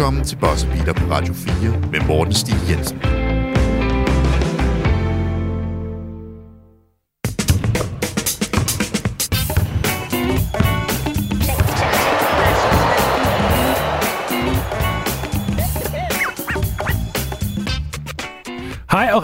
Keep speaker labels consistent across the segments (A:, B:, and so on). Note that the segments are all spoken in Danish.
A: Velkommen til Boss Beater på Radio 4 med Morten Stig Jensen.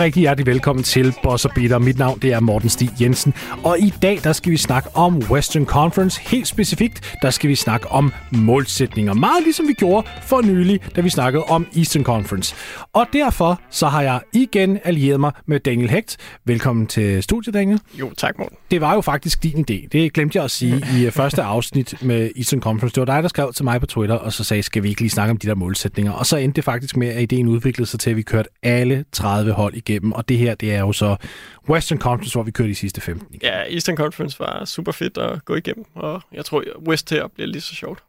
B: Rigtig hjertelig velkommen til Boss og Beater. Mit navn det er Morten Stig Jensen, og i dag der skal vi snakke om Western Conference. Helt specifikt, der skal vi snakke om målsætninger. Meget ligesom vi gjorde for nylig, da vi snakkede om Eastern Conference. Og derfor så har jeg igen allieret mig med Daniel Hecht. Velkommen til studiet, Daniel.
C: Jo, tak Morten.
B: Det var jo faktisk din idé. Det glemte jeg at sige i første afsnit med Eastern Conference. Det var dig, der skrev til mig på Twitter, og så sagde, skal vi ikke lige snakke om de der målsætninger? Og så endte det faktisk med, at ideen udviklede sig til, at vi kørte alle 30 hold igennem. Og det her, det er jo så Western Conference, hvor vi kørte de sidste 15. Igen.
C: Ja, Eastern Conference var super fedt at gå igennem, og jeg tror, West her bliver lige så sjovt.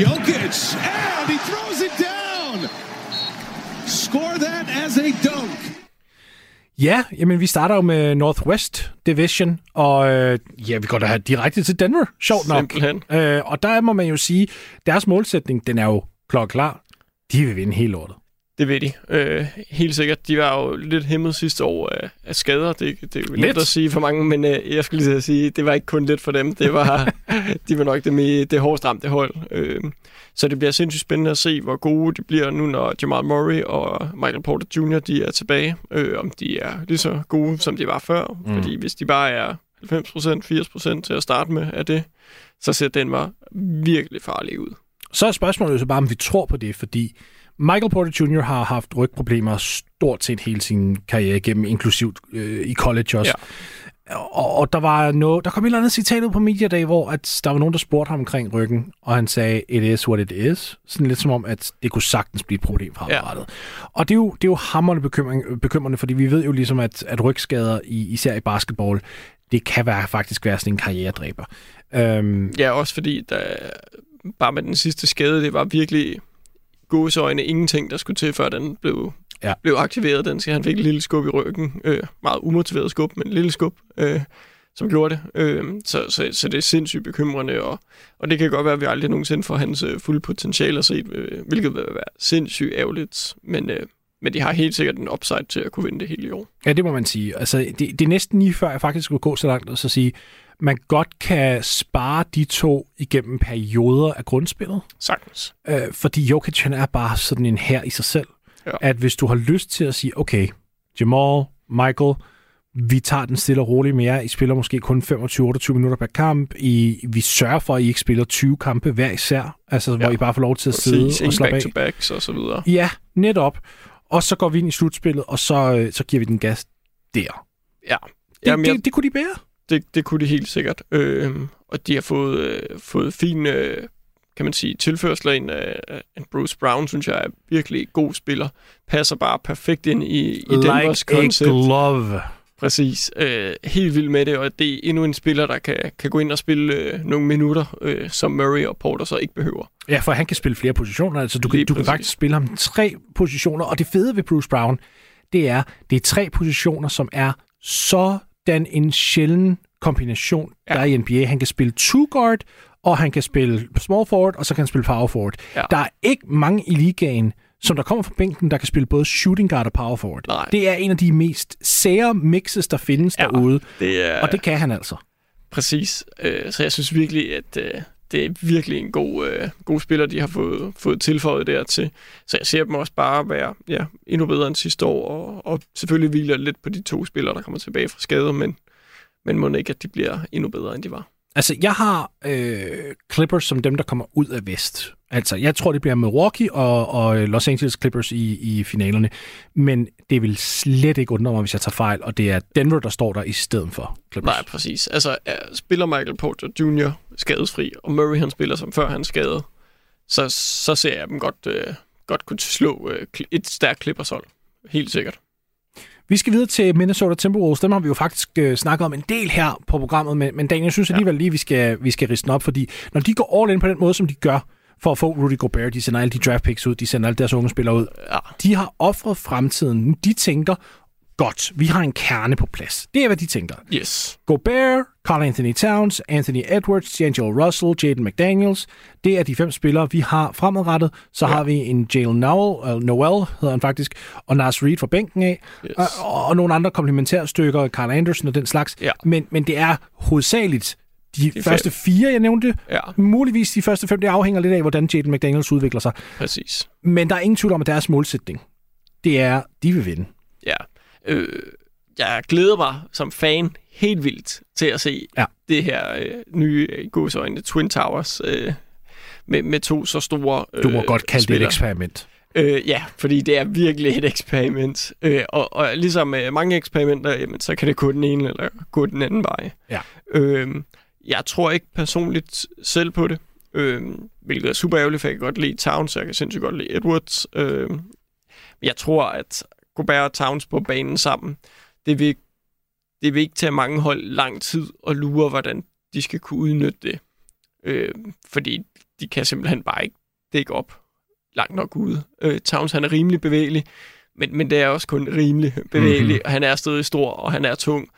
D: Jokic, and he throws it down. Score that as a dunk.
B: Ja, jamen vi starter jo med Northwest Division, og øh, ja, vi går da direkte til Denver, sjovt nok.
C: Simpelthen.
B: Øh, og der må man jo sige, deres målsætning, den er jo klokklar. De vil vinde hele lortet.
C: Det ved de. Øh, helt sikkert. De var jo lidt hæmmet sidste år af, af skader. Det, det er jo
B: Lidt.
C: let at sige for mange, men øh, jeg skulle lige sige, det var ikke kun lidt for dem. Det var, de var nok det, med, det hårdest ramte hold. Øh, så det bliver sindssygt spændende at se, hvor gode de bliver nu, når Jamal Murray og Michael Porter Jr. De er tilbage. Øh, om de er lige så gode, som de var før. Mm. Fordi hvis de bare er 90%, 80% til at starte med af det, så ser den var virkelig farlig ud.
B: Så er spørgsmålet jo så bare, om vi tror på det, fordi Michael Porter Jr. har haft rygproblemer stort set hele sin karriere igennem, inklusivt øh, i college også. Ja. Og, og der var noget, der kom et eller andet citat ud på Media Day, hvor at der var nogen, der spurgte ham omkring ryggen, og han sagde, it is what it is. Sådan lidt som om, at det kunne sagtens blive et problem fremadrettet. Ja. Og det er jo, det er jo hammerende bekymring, bekymrende, fordi vi ved jo ligesom, at, at rygskader, i, især i basketball, det kan være, faktisk være sådan en karrieredræber. Øhm,
C: Ja, også fordi der, bare med den sidste skade, det var virkelig gåseøjne ingenting, der skulle til, før den blev,
B: Ja.
C: blev aktiveret. Den, så han fik et lille skub i ryggen. Øh, meget umotiveret skub, men et lille skub, øh, som gjorde det. Øh, så, så, så det er sindssygt bekymrende, og, og det kan godt være, at vi aldrig nogensinde får hans øh, fulde potentiale at se, øh, hvilket vil være sindssygt ærgerligt. Men, øh, men de har helt sikkert en upside til at kunne vinde det hele i år.
B: Ja, det må man sige. Altså, det, det er næsten lige før, jeg faktisk skulle gå så langt og så sige, man godt kan spare de to igennem perioder af grundspillet.
C: Sagtens.
B: Øh, fordi Jokic, han er bare sådan en her i sig selv.
C: Ja.
B: At hvis du har lyst til at sige, okay, Jamal, Michael, vi tager den stille og roligt mere. I spiller måske kun 25-28 minutter per kamp. I, vi sørger for, at I ikke spiller 20 kampe hver især. Altså, ja. hvor. I bare får lov til at sidde
C: Præcis,
B: og
C: ingen
B: slappe af.
C: back-to-backs og så videre.
B: Ja, netop. Og så går vi ind i slutspillet, og så, øh, så giver vi den gas der.
C: Ja.
B: Det,
C: Jamen, jeg-
B: det, det kunne de bære.
C: Det, det kunne de helt sikkert. Øh, og de har fået, øh, fået fin, øh, kan man sige, tilførsler ind af af en Bruce Brown, synes jeg er virkelig god spiller. Passer bare perfekt ind i, i
B: like a
C: koncept.
B: glove.
C: Præcis. Øh, helt vild med det, og det er endnu en spiller, der kan, kan gå ind og spille øh, nogle minutter, øh, som Murray og Porter så ikke behøver.
B: Ja, for han kan spille flere positioner. Altså, du kan,
C: Lige
B: du kan faktisk spille ham tre positioner. Og det fede ved Bruce Brown, det er, det er tre positioner, som er sådan en sjælden kombination, ja.
C: Ja.
B: der er i NBA. Han kan spille two guard, og han kan spille small forward, og så kan han spille power forward.
C: Ja.
B: Der er ikke mange i ligaen, som der kommer fra bænken, der kan spille både shooting guard og power forward.
C: Nej.
B: Det er en af de mest sære mixes, der findes ja. derude,
C: Det er
B: og det kan han altså.
C: præcis. Øh, så jeg synes virkelig, at øh, det er virkelig en god, øh, god spiller, de har fået, fået tilføjet dertil. Så jeg ser dem også bare være ja, endnu bedre end sidste år, og, og selvfølgelig hviler lidt på de to spillere, der kommer tilbage fra skade, men, men må ikke, at de bliver endnu bedre, end de var.
B: Altså, jeg har øh, Clippers som dem, der kommer ud af vest. Altså, jeg tror, det bliver Milwaukee og, og Los Angeles Clippers i, i finalerne. Men det vil slet ikke undre mig, hvis jeg tager fejl, og det er Denver, der står der i stedet for Clippers.
C: Nej, præcis. Altså, er, spiller Michael Porter Jr. skadesfri, og Murray han spiller som før han skadede, så, så ser jeg dem godt, øh, godt kunne slå øh, et stærkt Clippers hold. Helt sikkert.
B: Vi skal videre til Minnesota Timberwolves. Dem har vi jo faktisk øh, snakket om en del her på programmet, men, men Daniel, jeg synes alligevel lige, vi skal, vi skal riste den op, fordi når de går all in på den måde, som de gør, for at få Rudy Gobert, de sender alle de draft picks ud, de sender alle deres unge spillere ud,
C: Ja.
B: de har offret fremtiden. De tænker, godt, vi har en kerne på plads. Det er, hvad de tænker.
C: Yes.
B: Gobert, Carl Anthony Towns, Anthony Edwards, D'Angelo Russell, Jaden McDaniels. Det er de fem spillere, vi har fremadrettet. Så ja. har vi en Jalen Noel, uh, Noel hedder han faktisk, og Nas Reed fra bænken af,
C: Yes.
B: og, og nogle andre komplementære stykker, Carl Anderson og den slags.
C: Ja.
B: Men, men det er hovedsageligt de,
C: fem.
B: første fire, jeg nævnte.
C: Ja.
B: Muligvis de første fem, det afhænger lidt af, hvordan Jaden McDaniels udvikler sig.
C: Præcis.
B: Men der er ingen tvivl om, at deres målsætning, det er, de vil vinde.
C: Ja. Øh, jeg glæder mig som fan helt vildt til at se
B: Ja.
C: det her øh, nye øh, godsøjne Twin Towers øh, med, med to så store øh,
B: Du må godt kalde det et eksperiment.
C: Øh, ja, fordi det er virkelig et eksperiment. Øh, og, og ligesom øh, mange eksperimenter, jamen, så kan det gå den ene eller gå den anden vej.
B: Ja.
C: Øh, jeg tror ikke personligt selv på det, øh, hvilket er super ærgerligt, for jeg kan godt lide Towns, jeg kan sindssygt godt lide Edwards. Øh, jeg tror, at Gobert og Towns på banen sammen, det vil, det vil ikke tage mange hold lang tid at lure, hvordan de skal kunne udnytte det. Øh, fordi de kan simpelthen bare ikke dække op langt nok ude. Øh, Towns, han er rimelig bevægelig, men, men det er også kun rimelig bevægelig,
B: Mhm.
C: mm-hmm. og han er stadig stor, og han er tung.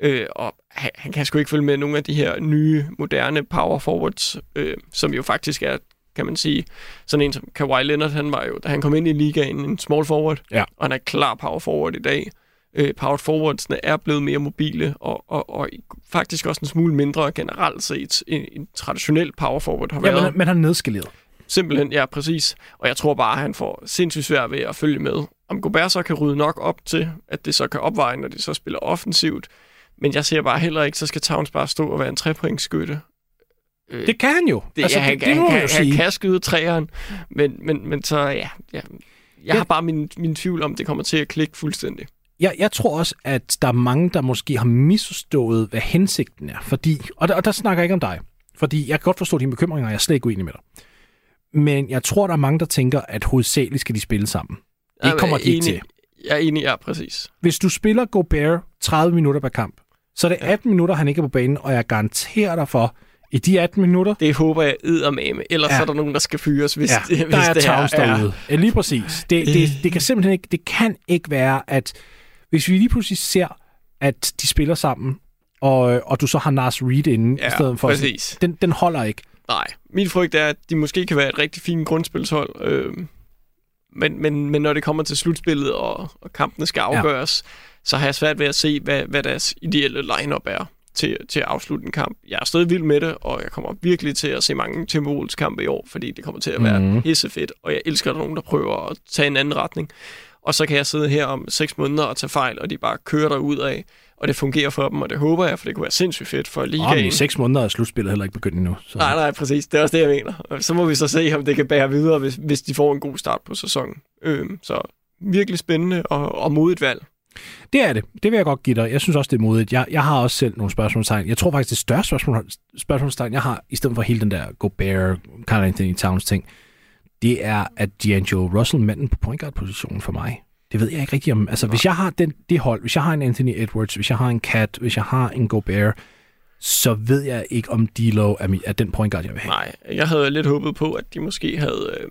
C: Øh, og han, han kan sgu ikke følge med nogle af de her nye, moderne power forwards, øh, som jo faktisk er, kan man sige, sådan en som Kawhi Leonard, han var jo, da han kom ind i ligaen, en small forward,
B: Ja.
C: og han er klar power forward i dag. Øh, power forwardsene er blevet mere mobile, og, og, og faktisk også en smule mindre generelt set, en, en traditionel power forward har
B: Ja,
C: været.
B: men, men han er nedskaleret.
C: Simpelthen, ja, præcis. Og jeg tror bare, at han får sindssygt svært ved at følge med. Om Gobert så kan rydde nok op til, at det så kan opveje, når de så spiller offensivt. Men jeg ser bare heller ikke, så skal Towns bare stå og være en trepointskytte. Øh,
B: Det kan han jo.
C: det, altså, ja, han,
B: det, det må
C: han, han,
B: jo
C: han
B: sige.
C: kan skyde træeren, men, men, men så, ja, ja jeg
B: Ja.
C: har bare min, min tvivl om, det kommer til at klikke fuldstændig.
B: Jeg, jeg tror også, at der er mange, der måske har misforstået, hvad hensigten er. Fordi, og der, og der snakker jeg ikke om dig. Fordi jeg kan godt forstå dine bekymringer, og jeg er slet ikke uenig med dig. Men jeg tror, der er mange, der tænker, at hovedsageligt skal de spille sammen. Det
C: Jamen,
B: kommer de ikke til.
C: Jeg er enig, ja, præcis.
B: Hvis du spiller Gobert 30 minutter per kamp, så er det 18 minutter, han ikke er på banen, og jeg garanterer dig for, i de 18 minutter,
C: Det håber jeg eddermame. Ellers
B: Ja.
C: er der nogen, der skal fyres, hvis,
B: ja,
C: det, hvis
B: der er
C: det
B: Towns derude. Ja, lige præcis. Det, det, det kan simpelthen ikke, det kan ikke være, at hvis vi lige pludselig ser, at de spiller sammen, og, og du så har Nas Reed inde
C: Ja,
B: i stedet for.
C: præcis.
B: Den, den holder ikke.
C: Nej, min frygt er, at de måske kan være et rigtig fint grundspilshold, øh, men, men, men når det kommer til slutspillet, og, og kampene skal afgøres, ja. så har jeg svært ved at se, hvad, hvad deres ideelle lineup er til, til at afslutte en kamp. Jeg er stadig vild med det, og jeg kommer virkelig til at se mange Timberwolves kampe i år, fordi det kommer til at være mm. hissefedt, og jeg elsker, at der er nogen, der prøver at tage en anden retning. Og så kan jeg sidde her om seks måneder og tage fejl, og de bare kører der ud af, og det fungerer for dem, og det håber jeg, for det kunne være sindssygt fedt for ligaen.
B: i seks måneder er slutspillet heller ikke begyndt endnu. Så.
C: Nej, nej, præcis. Det er også det, jeg mener. Så må vi så se, om det kan bære videre, hvis, hvis de får en god start på sæsonen. Øhm, så virkelig spændende og, og modigt valg.
B: Det er det. Det vil jeg godt give dig. Jeg synes også, det er modigt. Jeg, jeg har også selv nogle spørgsmålstegn. Jeg tror faktisk, det største spørgsmål, spørgsmålstegn, jeg har, i stedet for hele den der Gobert, Carl Anthony Towns ting, det er, at D'Angelo Russell manden på point guard positionen for mig. Det ved jeg ikke rigtigt om. Altså, hvis jeg har den, det hold, hvis jeg har en Anthony Edwards, hvis jeg har en Cat, hvis jeg har en Gobert, så ved jeg ikke, om D'Lo er, mi- er den point guard, jeg vil have.
C: Nej, jeg havde lidt håbet på, at de måske havde, øh,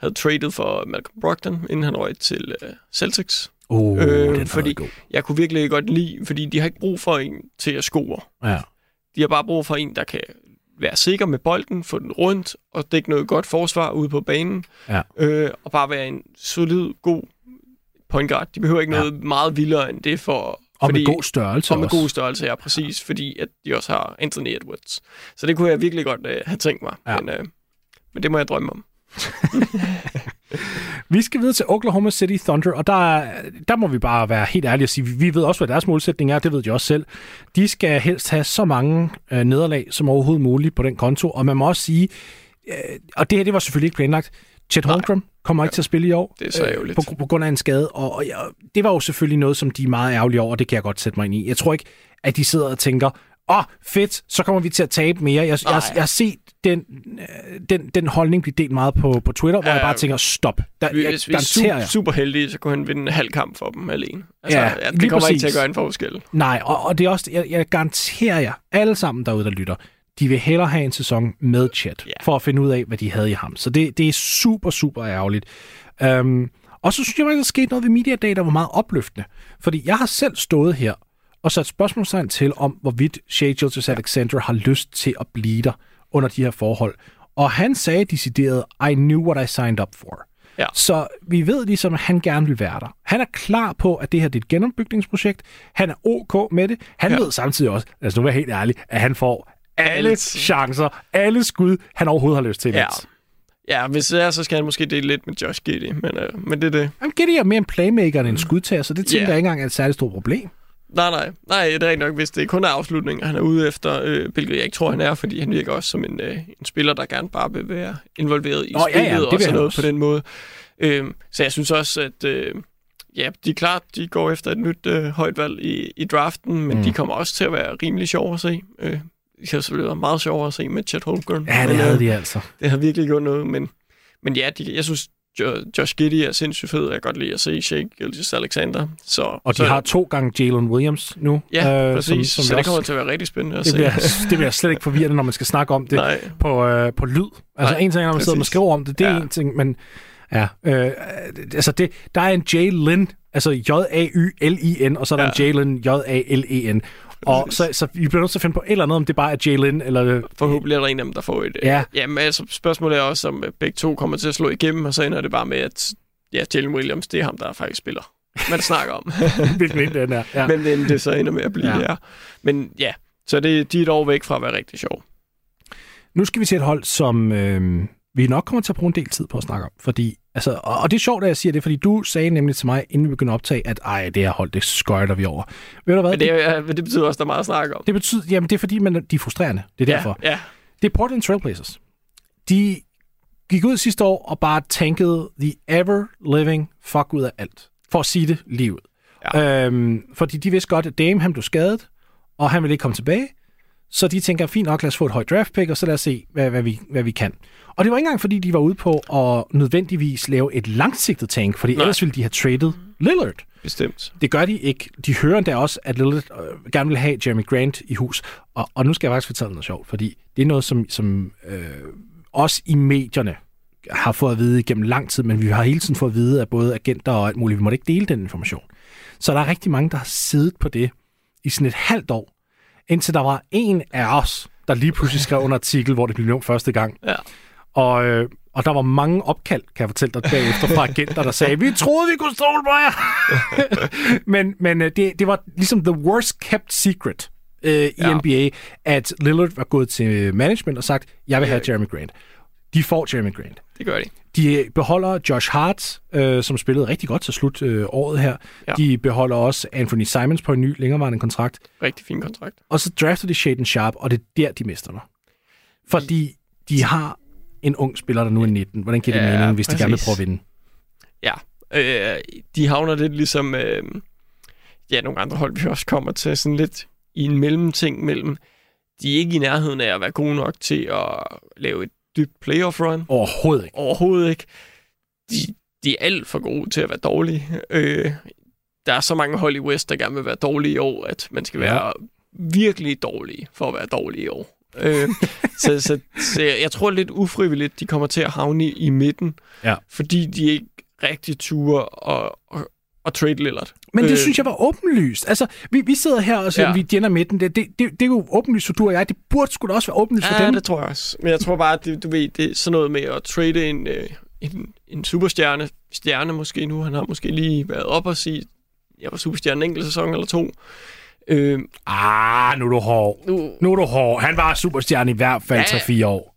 C: havde traded for Malcolm Brogdon, inden han røg til øh, Celtics.
B: Oh,
C: Øh,
B: den har
C: fordi-
B: god.
C: Jeg kunne virkelig godt lide, fordi de har ikke brug for en til at score.
B: Ja.
C: De har bare brug for en, der kan være sikker med bolden, få den rundt og dække noget godt forsvar ude på banen.
B: Ja.
C: Øh, og bare være en solid, god point guard. De behøver ikke
B: Ja.
C: noget meget vildere end det for...
B: Og med god størrelse
C: og med
B: også.
C: god størrelse, ja, præcis, fordi at de også har Anthony Edwards. Så det kunne jeg virkelig godt øh, have tænkt mig,
B: Ja.
C: men, øh, men det må jeg drømme om.
B: Vi skal videre til Oklahoma City Thunder, og der, er- der må vi bare være helt ærlige og sige, vi ved også, hvad deres målsætning er, det ved de også selv. De skal helst have så mange øh, nederlag som overhovedet muligt på den konto, og man må også sige, øh, og det her det var selvfølgelig ikke planlagt, Chet
C: Nej.
B: Holmgren kommer ikke til at spille i år.
C: Det er så
B: øh. På, på grund af en skade, og, og ja, det var jo selvfølgelig noget, som de er meget ærgerlige over, og det kan jeg godt sætte mig ind i. Jeg tror ikke, at de sidder og tænker, åh, oh, fedt, så kommer vi til at tabe mere. Jeg, jeg, jeg, har set den, øh, den, den holdning blive delt meget på, på Twitter, hvor
C: Ja,
B: jeg bare tænker, stop. Der, jeg
C: Hvis vi er super, super heldige, så kunne han vinde en halv kamp for dem alene. Altså,
B: Ja,
C: ja, det kommer ikke til
B: præcis.
C: at gøre en forskel.
B: Nej, og, og det er også, jeg, jeg garanterer jer, alle sammen derude, der lytter, de vil hellere have en sæson med chat,
C: Ja.
B: for at finde ud af, hvad de havde i ham. Så det, det er super, super ærgerligt. Um, Og så synes jeg, at der skete noget ved Media Day, der var meget opløftende. Fordi jeg har selv stået her og sat spørgsmålstegn til, om hvorvidt Shea Gilgis Alexander har lyst til at blive der under de her forhold. Og han sagde decideret, I knew what I signed up for.
C: Ja.
B: Så vi ved ligesom, at han gerne vil være der. Han er klar på, at det her det er et genopbygningsprojekt. Han er ok med det. Han
C: Ja.
B: ved samtidig også, altså nu er jeg helt ærlig, at han får alle chancer, alle skud, han overhovedet har lyst til.
C: Ja. Ja, hvis det er, så skal han måske dele lidt med Josh Giddy, men, øh, men det er det.
B: Jamen, Giddy er mere en playmaker end en skudtager, så det tænker
C: Ja.
B: jeg ikke engang er et særligt stort problem.
C: Nej, nej. Nej, det er rigtig nok, hvis det kun er afslutninger, han er ude efter, øh, hvilket jeg ikke tror, han er, fordi han virker også som en, øh, en spiller, der gerne bare vil være involveret i
B: Nå, ja,
C: spillet
B: ja, det
C: og sådan noget
B: også.
C: på den måde. Øh, så jeg synes også, at øh, ja, de er klart, de går efter et nyt øh, højt valg i, i draften, men mm. de kommer også til at være rimelig sjove at se. Øh, det kan selvfølgelig være meget sjovere at se med Chet Holmgren.
B: Ja, det havde
C: øh,
B: de altså.
C: det har virkelig gjort noget, men, men ja, de, jeg synes, Jo- Josh Giddy er sindssygt fed. Jeg kan godt lide at se Shake Gilgis Alexander. Så,
B: Og de
C: så,
B: har to gange Jalen Williams nu.
C: Ja,
B: øh,
C: præcis.
B: som-
C: Som, så det
B: også-
C: kommer til at være rigtig spændende at
B: det
C: se.
B: bliver, det bliver slet ikke forvirrende, når man skal snakke om det
C: Nej,
B: på, øh, på lyd. Altså
C: Nej,
B: en ting når man sidder og
C: præcis.
B: skriver om det, det er
C: Ja.
B: en ting, men ja, øh, altså det, der er en Jalen, altså J-A-Y-L-I-N, og så er der
C: Ja.
B: en Jalen, J-A-L-E-N. Og så, så vi bliver nødt til at finde på et eller andet, om det bare er Jalen, eller...
C: forhåbentlig er der en af dem, der får et... øh,
B: Ja.
C: Jamen, altså, spørgsmålet er også, om øh, begge to kommer til at slå igennem, og så ender det bare med, at ja, Jalen Williams, det er ham, der faktisk spiller. Man snakker om.
B: hvilken en den er. Ja.
C: Men den det så ender med at blive
B: Ja.
C: ja. her. Men ja, så det, de er et år væk fra at være rigtig sjov.
B: Nu skal vi til et hold, som øh, vi nok kommer til at bruge en del tid på at snakke om. Fordi, altså, og, og det er sjovt, at jeg siger det, fordi du sagde nemlig til mig, inden vi begyndte at optage, at ej, det her hold, det skøjter vi over. Ved du hvad?
C: Men det, men det betyder også, der er meget at snakke om.
B: det betyder, jamen det er fordi, man, de er frustrerende. Det er derfor.
C: Ja, ja.
B: Det er Portland Trailblazers. De gik ud sidste år og bare tankede the ever-living fuck ud af alt. For at sige det lige ud. Ja. Øhm, fordi de vidste godt, at Dame han blev skadet, og han ville ikke komme tilbage. Så de tænker, fint nok, lad os få et højt draft pick, og så lad os se, hvad, hvad, vi, hvad vi kan. Og det var ikke engang, fordi de var ude på at nødvendigvis lave et langsigtet tank, fordi
C: Nej.
B: ellers ville de have traded Lillard.
C: bestemt.
B: Det gør de ikke. De hører endda også, at Lillard øh, gerne vil have Jeremy Grant i hus. Og, og nu skal jeg faktisk fortælle noget sjovt, fordi det er noget, som, som øh, os i medierne har fået at vide igennem lang tid, men vi har hele tiden fået at vide af både agenter og alt muligt. Vi måtte ikke dele den information. Så der er rigtig mange, der har siddet på det i sådan et halvt år, indtil der var en af os, der lige pludselig skrev en artikel, hvor det blev nævnt første gang.
C: Ja.
B: Og, øh, og der var mange opkald, kan jeg fortælle dig bagefter, fra agenter, der sagde, vi troede, vi kunne stole på jer. men men øh, det, det var ligesom the worst kept secret øh, i ja.
C: Ja.
B: NBA, at Lillard var gået til management og sagt, jeg vil have Jeremy Grant. De får Jeremy Grant.
C: Det gør de.
B: De beholder Josh Hart, øh, som spillede rigtig godt til slut øh, året her. Ja. De beholder også Anthony Simons på en ny, længerevarende kontrakt.
C: Rigtig fin kontrakt.
B: Og så drafter de Shaden Sharp, og det er der, de mister mig. Fordi de har en ung spiller, der nu er 19. Hvordan giver det
C: Ja,
B: mening, hvis de gerne vil
C: præcis.
B: prøve at vinde?
C: Ja, øh, de havner lidt ligesom øh, ja, nogle andre hold, vi også kommer til, sådan lidt i en mellemting mellem, de er ikke i nærheden af at være gode nok til at lave et dybt playoff run.
B: Overhovedet ikke.
C: Overhovedet ikke. De, de er alt for gode til at være dårlige. Øh, der er så mange hold i West, der gerne vil være dårlige i år, at man skal
B: Ja.
C: være virkelig dårlig for at være dårlig i år. øh, så, så, så jeg, jeg tror lidt ufrivilligt, de kommer til at havne i, i midten,
B: Ja.
C: fordi de ikke rigtig turer og, og, og trade Lillard.
B: Men det
C: Øh,
B: synes jeg var åbenlyst. Altså, vi, vi sidder her og siger, ja.
C: Ja.
B: vi gender midten. Det, det, det, det er jo åbenlyst for du og jeg. Det burde sgu da også være åbenlyst for
C: Ja,
B: dem.
C: det tror jeg også. Men jeg tror bare, at det, du ved, det er sådan noget med at trade en, øh, en, en superstjerne, stjerne måske nu. Han har måske lige været op og sige, jeg var superstjerne en enkelt sæson eller to. Øh,
B: Ah, nu er du hård.
C: nu,
B: Nu er du hård. Han var superstjerne i hvert fald
C: Ja.
B: 3-4 år.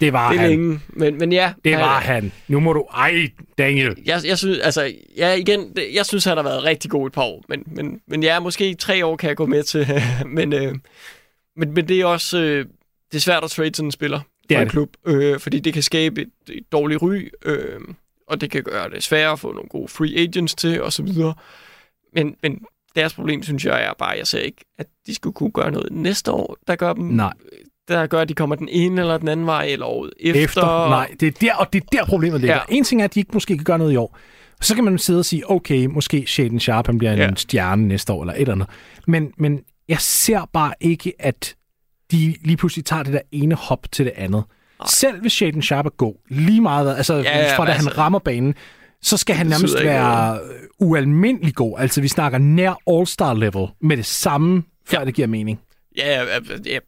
B: Det var
C: det
B: han.
C: længe. Men, men ja.
B: Det
C: han-
B: var han. Nu må du... Ej, Daniel.
C: Jeg, jeg synes, altså, ja, igen, det, jeg synes, han har været rigtig god et par år, men, men, men ja, måske tre år kan jeg gå med til, men, øh, men, men det er også, øh, det er svært at trade sådan en spiller
B: Det er
C: en klub, øh, fordi det kan skabe et, et dårligt ry, øh, og det kan gøre det sværere at få nogle gode free agents til, og så videre. Men, men deres problem, synes jeg, er bare, jeg ser ikke, at de skulle kunne gøre noget næste år, der gør dem,
B: Nej.
C: Der gør, at de kommer den ene eller den anden vej, eller året efter.
B: Efter. Nej, det er der, og det er der problemet ligger. Ja. En ting er, at de ikke måske kan gøre noget i år. Så kan man sidde og sige, okay, måske Shaden Sharp han bliver en
C: Ja.
B: stjerne næste år, eller et eller andet. Men, men jeg ser bare ikke, at de lige pludselig tager det der ene hop til det andet. Nej. Selv hvis Shaden Sharp er god, lige meget, altså
C: Ja,
B: ja, fra da
C: men
B: han
C: altså-
B: rammer banen, så skal han nærmest
C: betyder ikke
B: være ualmindelig god. Altså, vi snakker nær All-Star level med det samme, før
C: Ja.
B: det giver mening.
C: Ja, ja, ja,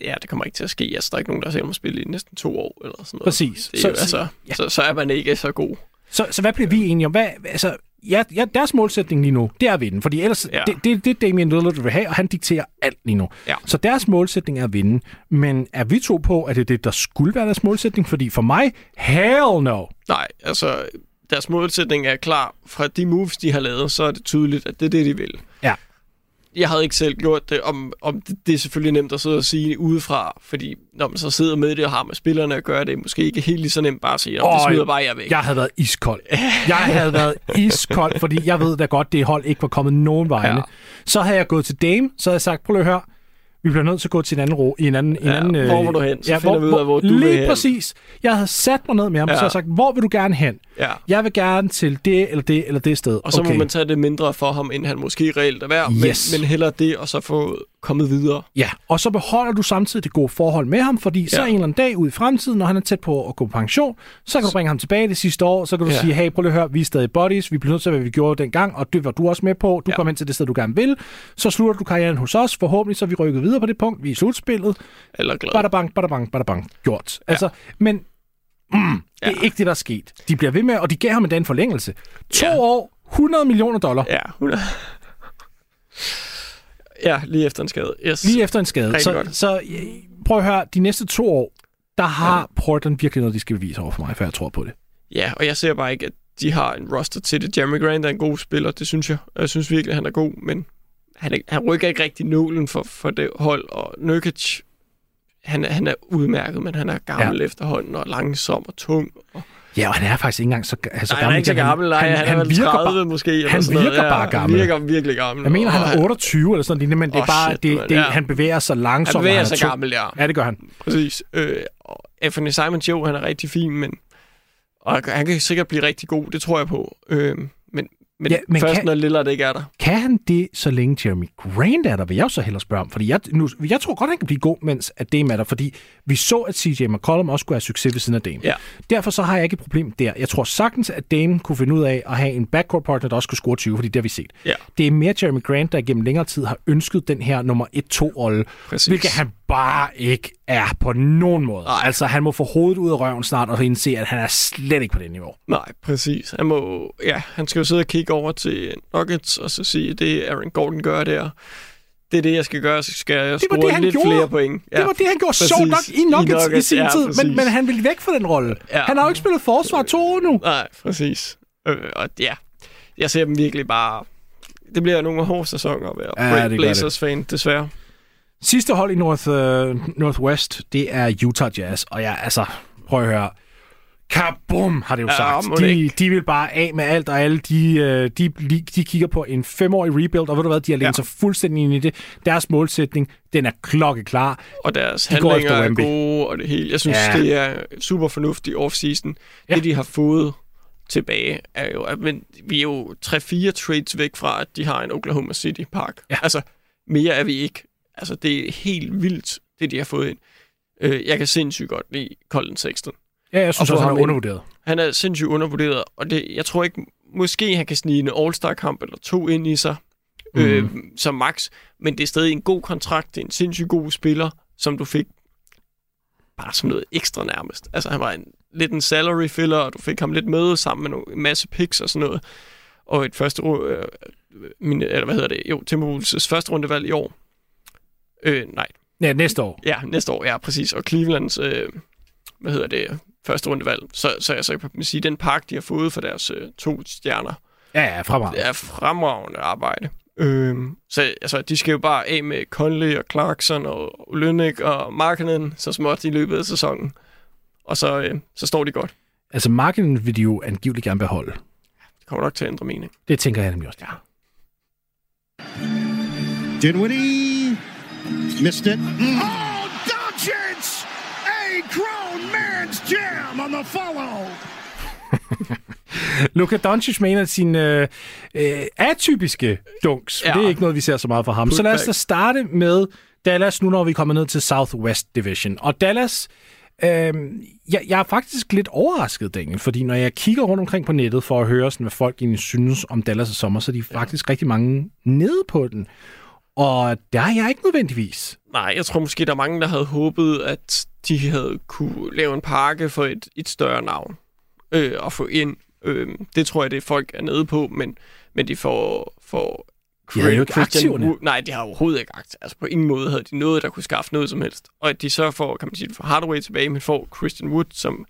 C: ja, det kommer ikke til at ske. Altså, der er ikke nogen, der har set ham spille i næsten to år, eller sådan noget.
B: Præcis.
C: Det
B: Så-
C: altså,
B: ja.
C: så, så er man ikke så god.
B: Så, så hvad bliver vi enige om? Hvad, altså, ja, ja, deres målsætning lige nu, det er at vinde. Fordi ellers, ja. Det, det, det Damian Lillard vil have, og han dikterer alt lige nu.
C: Ja.
B: Så deres målsætning er at vinde. Men er vi to på, at det er det, der skulle være deres målsætning? Fordi for mig, hell no.
C: Nej, altså, deres målsætning er klar. Fra de moves, de har lavet, så er det tydeligt, at det er det, de vil.
B: Ja.
C: Jeg havde ikke selv gjort det, om, om det, det er selvfølgelig nemt at sidde og sige udefra, fordi når man så sidder med det og har med spillerne at gøre, det er måske ikke helt lige så nemt bare at sige, om det smider bare jeg væk.
B: Jeg havde været iskold. Jeg havde været iskold, fordi jeg ved da godt, det hold ikke var kommet nogen vegne. Ja. Så havde jeg gået til Dame, så havde jeg sagt, prøv lige at høre, vi bliver nødt til at gå til en anden ro, i en anden... Ja, en anden
C: hvor vil du hen? Så finder vi ud af, hvor du vil
B: Lige
C: hen.
B: præcis. Jeg havde sat mig ned med ham, ja.
C: Ja.
B: så havde sagt, hvor vil du gerne hen?
C: Ja.
B: Jeg vil gerne til det, eller det, eller det sted.
C: Og så
B: okay.
C: må man tage det mindre for ham, end han måske reelt er værd,
B: Yes.
C: men, men hellere det, og så få kommet videre.
B: Ja, og så beholder du samtidig det gode forhold med ham, fordi så
C: Ja.
B: en eller anden dag ud i fremtiden, når han er tæt på at gå på pension, så kan du bringe ham tilbage det sidste år, så kan du ja. Sige, hey, prøv lige at høre, vi er stadig buddies, vi bliver nødt til, hvad vi gjorde dengang, og det var du også med på, du ja. Kom hen til det sted, du gerne vil, så slutter du karrieren hos os, forhåbentlig så er vi rykket videre på det punkt, vi er i slutspillet,
C: Eller glad.
B: bada bang, bada bang, bada bang, gjort. Ja. Altså, men mm, det er
C: Ja.
B: ikke det, der er sket. De bliver ved med, og de gav ham endda en forlængelse. To
C: Ja.
B: år, 100 millioner dollar,
C: Ja, 100. ja, lige efter en skade. Yes.
B: lige efter en skade.
C: Rigtig
B: Så,
C: godt.
B: så øh, prøv at høre, de næste to år, der har ja. Portland virkelig noget, de skal bevise over for mig, for jeg tror på det.
C: Ja, og jeg ser bare ikke, at de har en roster til det. Jeremy Grant er en god spiller, det synes jeg. Jeg synes virkelig, at han er god, men han, er, han rykker ikke rigtig nålen for, for det hold. Og Nurkic, han, han er udmærket, men han er gammel ja. efterhånden og langsom og tung. Og,
B: Ja, og han er faktisk ikke engang så, altså,
C: nej, han er ikke så gammel. Nej, han, han, han er vel 30 måske. Eller
B: han
C: sådan noget.
B: virker bare gammel.
C: Han virker virkelig gammel.
B: Jeg mener, han er 28 eller sådan noget, men det er bare,
C: shit,
B: det, det,
C: Ja.
B: han bevæger sig
C: Han
B: langsomt. og
C: bevæger
B: er
C: sig gammel, ja.
B: Ja, det gør han.
C: Præcis. Øh, Anthony Simons, jo, han er rigtig fin, men... Og han kan sikkert blive rigtig god, det tror jeg på. Øh, men,
B: Ja, men
C: først,
B: kan-
C: når Lillard ikke er der.
B: Kan han det, så længe Jeremy Grant er der, vil jeg jo så hellere spørge om. Fordi jeg, nu, jeg tror godt, han kan blive god, mens at Dame er der. Fordi vi så, at CJ McCollum også skulle have succes ved siden af Dame.
C: Ja.
B: Derfor så har jeg ikke et problem der. Jeg tror sagtens, at Dame kunne finde ud af at have en backcourt partner, der også kunne score 20, fordi det har vi set.
C: Ja.
B: Det er mere Jeremy Grant, der gennem længere tid har ønsket den her nummer 1-2-rolle,
C: Præcis.
B: hvilket han bare ikke er på nogen måde.
C: Nej.
B: Altså, han må få hovedet ud af røven snart og indse, at han er slet ikke på det niveau.
C: Nej, præcis. Han, må, ja, han skal jo sidde og kigge over til Nuggets, og så sige, det Aaron Gordon gør der. Det er det, jeg skal gøre, så skal jeg score
B: det, han
C: lidt
B: gjorde.
C: flere point.
B: Ja, det var det, han gjorde
C: præcis.
B: sjovt nok i Nuggets, I, Nuggets, i sin
C: ja,
B: tid, men,
C: præcis.
B: men han ville væk fra den rolle.
C: Ja.
B: Han har jo ikke spillet forsvar to år nu.
C: Nej, præcis. Øh, og ja, jeg ser dem virkelig bare... Det bliver nogle hårde sæsoner at være
B: Ja, det
C: Blazers-fan, desværre.
B: Sidste hold i North, uh, Northwest, det er Utah Jazz. Og ja, altså, prøv at høre. Kabum, har det jo
C: Ja,
B: sagt. De, de vil bare af med alt og alle. De, øh, de, de, kigger på en femårig rebuild, og ved du hvad, de har lænet
C: Ja.
B: sig fuldstændig ind i det. Deres målsætning, den er klokkeklar.
C: Og deres
B: De
C: handlinger er gode, og det hele. Jeg synes,
B: Ja.
C: det er super fornuftigt off-season.
B: Ja.
C: Ja. Det, de har fået tilbage, er jo... At, men vi er jo 3-4 trades væk fra, at de har en Oklahoma City Park.
B: Ja.
C: Altså, mere er vi ikke. Altså, det er helt vildt, det de har fået ind. Øh, jeg kan sindssygt godt lide Colin Sexton.
B: Ja, jeg synes også, han er undervurderet.
C: Han er sindssygt undervurderet, og det, jeg tror ikke, måske han kan snige en All-Star-kamp eller to ind i sig, mm. øh, som max, men det er stadig en god kontrakt, det er en sindssygt god spiller, som du fik bare som noget ekstra nærmest. Altså han var en, lidt en salary filler, og du fik ham lidt med sammen med nogle, en masse picks og sådan noget. Og et første, øh, min, eller hvad hedder det, jo, Timberwolves første rundevalg i år. Øh, nej,
B: Ja, næste år.
C: Ja, næste år, ja, præcis. Og Clevelands, øh, hvad hedder det, første rundevalg. Så, så jeg så kan sige, den pakke, de har fået for deres øh, to stjerner,
B: Ja, ja, fremragende.
C: det er fremragende arbejde. Øhm, så altså, de skal jo bare af med Conley og Clarkson og Lønnik og Markinen så småt i løbet af sæsonen. Og så, øh, så står de godt.
B: Altså, markedet vil de jo angiveligt gerne beholde.
C: Det kommer nok til at ændre mening.
B: Det tænker jeg nemlig også. Ja.
D: Dinwiddie missed it. Oh, Doncic! A man's jam on the follow.
B: Luka Doncic med en af sine øh, øh, atypiske dunks. Ja.
C: Ja.
B: Det er ikke noget, vi ser så meget fra ham. Så lad os da starte med Dallas, nu når vi kommer ned til Southwest Division. Og Dallas Øhm, jeg, jeg er faktisk lidt overrasket, Daniel, fordi når jeg kigger rundt omkring på nettet for at høre, sådan, hvad folk egentlig synes om Dallas' sommer, så er de faktisk rigtig mange nede på den. Og der er jeg ikke nødvendigvis.
C: Nej, jeg tror måske, der er mange, der havde håbet, at de havde kunne lave en pakke for et, et større navn øh, og få ind. Øh, det tror jeg, det er folk er nede på, men, men de får, får
B: De havde jo ikke
C: Christian
B: aktiverne.
C: Nej, de har overhovedet ikke aktier. Altså på ingen måde havde de noget, der kunne skaffe noget som helst. Og at de så får, kan man sige, for Hardaway tilbage, men får Christian Wood, som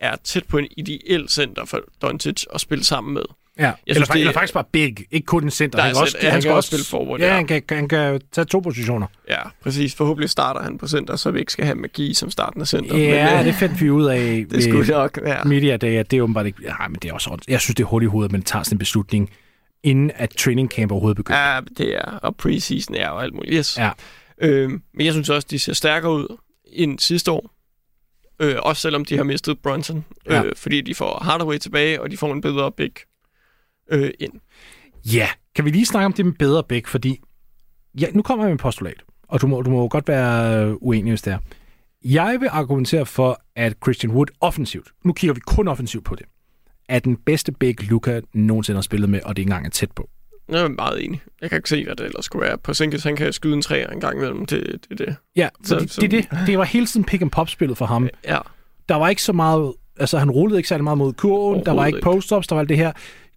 C: er tæt på en ideel center for Doncic at spille sammen med.
B: Ja, eller,
C: synes,
B: synes,
C: det-
B: eller faktisk bare big, ikke kun en center. Han kan, også,
C: ja, han
B: skal
C: kan også spille forward,
B: Ja,
C: ja.
B: han kan, han kan tage to positioner.
C: Ja, præcis. Forhåbentlig starter han på center, så vi ikke skal have magi som starten af center.
B: Ja,
C: men, øh,
B: det fandt vi ud af
C: det skulle nok være.
B: Media Day, at det er åbenbart ikke... Nej, men det er også... Jeg synes, det er hurtigt i hovedet, at man tager sådan en beslutning, inden at training camp overhovedet begynder.
C: Ja, det er. Og preseason er jo alt muligt. Yes.
B: Ja.
C: Øhm, men jeg synes også, de ser stærkere ud end sidste år. Øh, også selvom de har mistet Brunson.
B: Ja.
C: Øh, fordi de får Hardaway tilbage, og de får en bedre big øh, ind.
B: Ja, kan vi lige snakke om det med bedre bæk, fordi ja, nu kommer jeg med en postulat, og du må, du må godt være øh, uenig, hvis det er. Jeg vil argumentere for, at Christian Wood offensivt, nu kigger vi kun offensivt på det, er den bedste bæk, Luca nogensinde har spillet med, og det ikke engang er tæt på.
C: Jeg er meget enig. Jeg kan ikke se, hvad det ellers skulle være. På Sinkes, han kan skyde en træer en gang imellem. Det, det, det.
B: Ja,
C: Så-
B: så,
C: så-
B: det, det, det var hele tiden pick and pop spillet for ham.
C: Ja.
B: Der var ikke så meget, altså han rullede ikke særlig meget mod kurven, der var ikke post-ups, der var alt det her.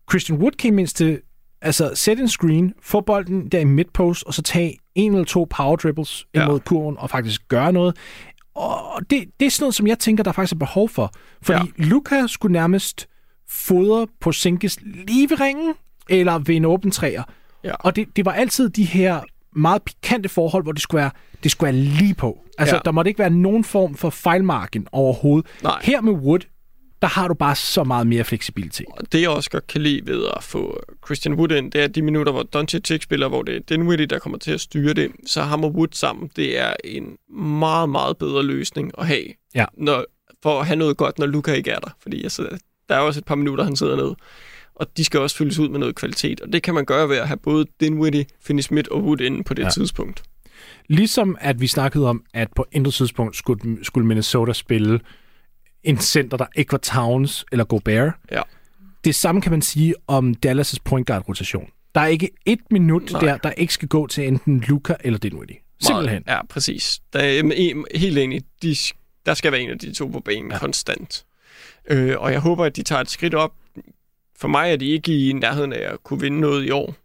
B: Christian Wood came ind til, altså sæt en screen, få bolden der i midpost, og så tage en eller to power dribbles
C: Ja.
B: imod kurven og faktisk gøre noget. Og det, det er sådan noget, som jeg tænker, der faktisk er behov for. Fordi ja. Luca skulle nærmest fodre på Sinkes lige ved ringen, eller ved en åben træer.
C: Ja.
B: Og det, det var altid de her meget pikante forhold, hvor det skulle være, det skulle være lige på. Altså,
C: Ja.
B: der måtte ikke være nogen form for fejlmarken overhovedet.
C: Nej.
B: Her med Wood, der har du bare så meget mere fleksibilitet.
C: Og det, jeg også godt kan lide ved at få Christian Wood ind, det er de minutter, hvor Doncic ikke spiller, hvor det er Dinwiddie, der kommer til at styre det. Så ham og Wood sammen, det er en meget, meget bedre løsning at have.
B: Ja.
C: Når, for at have noget godt, når Luca ikke er der. Fordi altså, der er også et par minutter, han sidder nede. Og de skal også fyldes ud med noget kvalitet. Og det kan man gøre ved at have både Dinwiddie, Finney Smith og Wood inde på det. Ja. tidspunkt.
B: Ligesom at vi snakkede om, at på intet tidspunkt skulle, skulle Minnesota spille en center, der ikke var Towns eller Gobert.
C: Ja.
B: Det samme kan man sige om Dallas' point guard rotation. Der er ikke et minut
C: Nej.
B: der, der ikke skal gå til enten Luca eller Dinwiddie. Simpelthen.
C: Ja, præcis. Der er, helt enig. De, der skal være en af de to på banen ja.
B: Ja.
C: konstant. Øh, og jeg håber, at de tager et skridt op. For mig er de ikke i nærheden af at kunne vinde noget i år.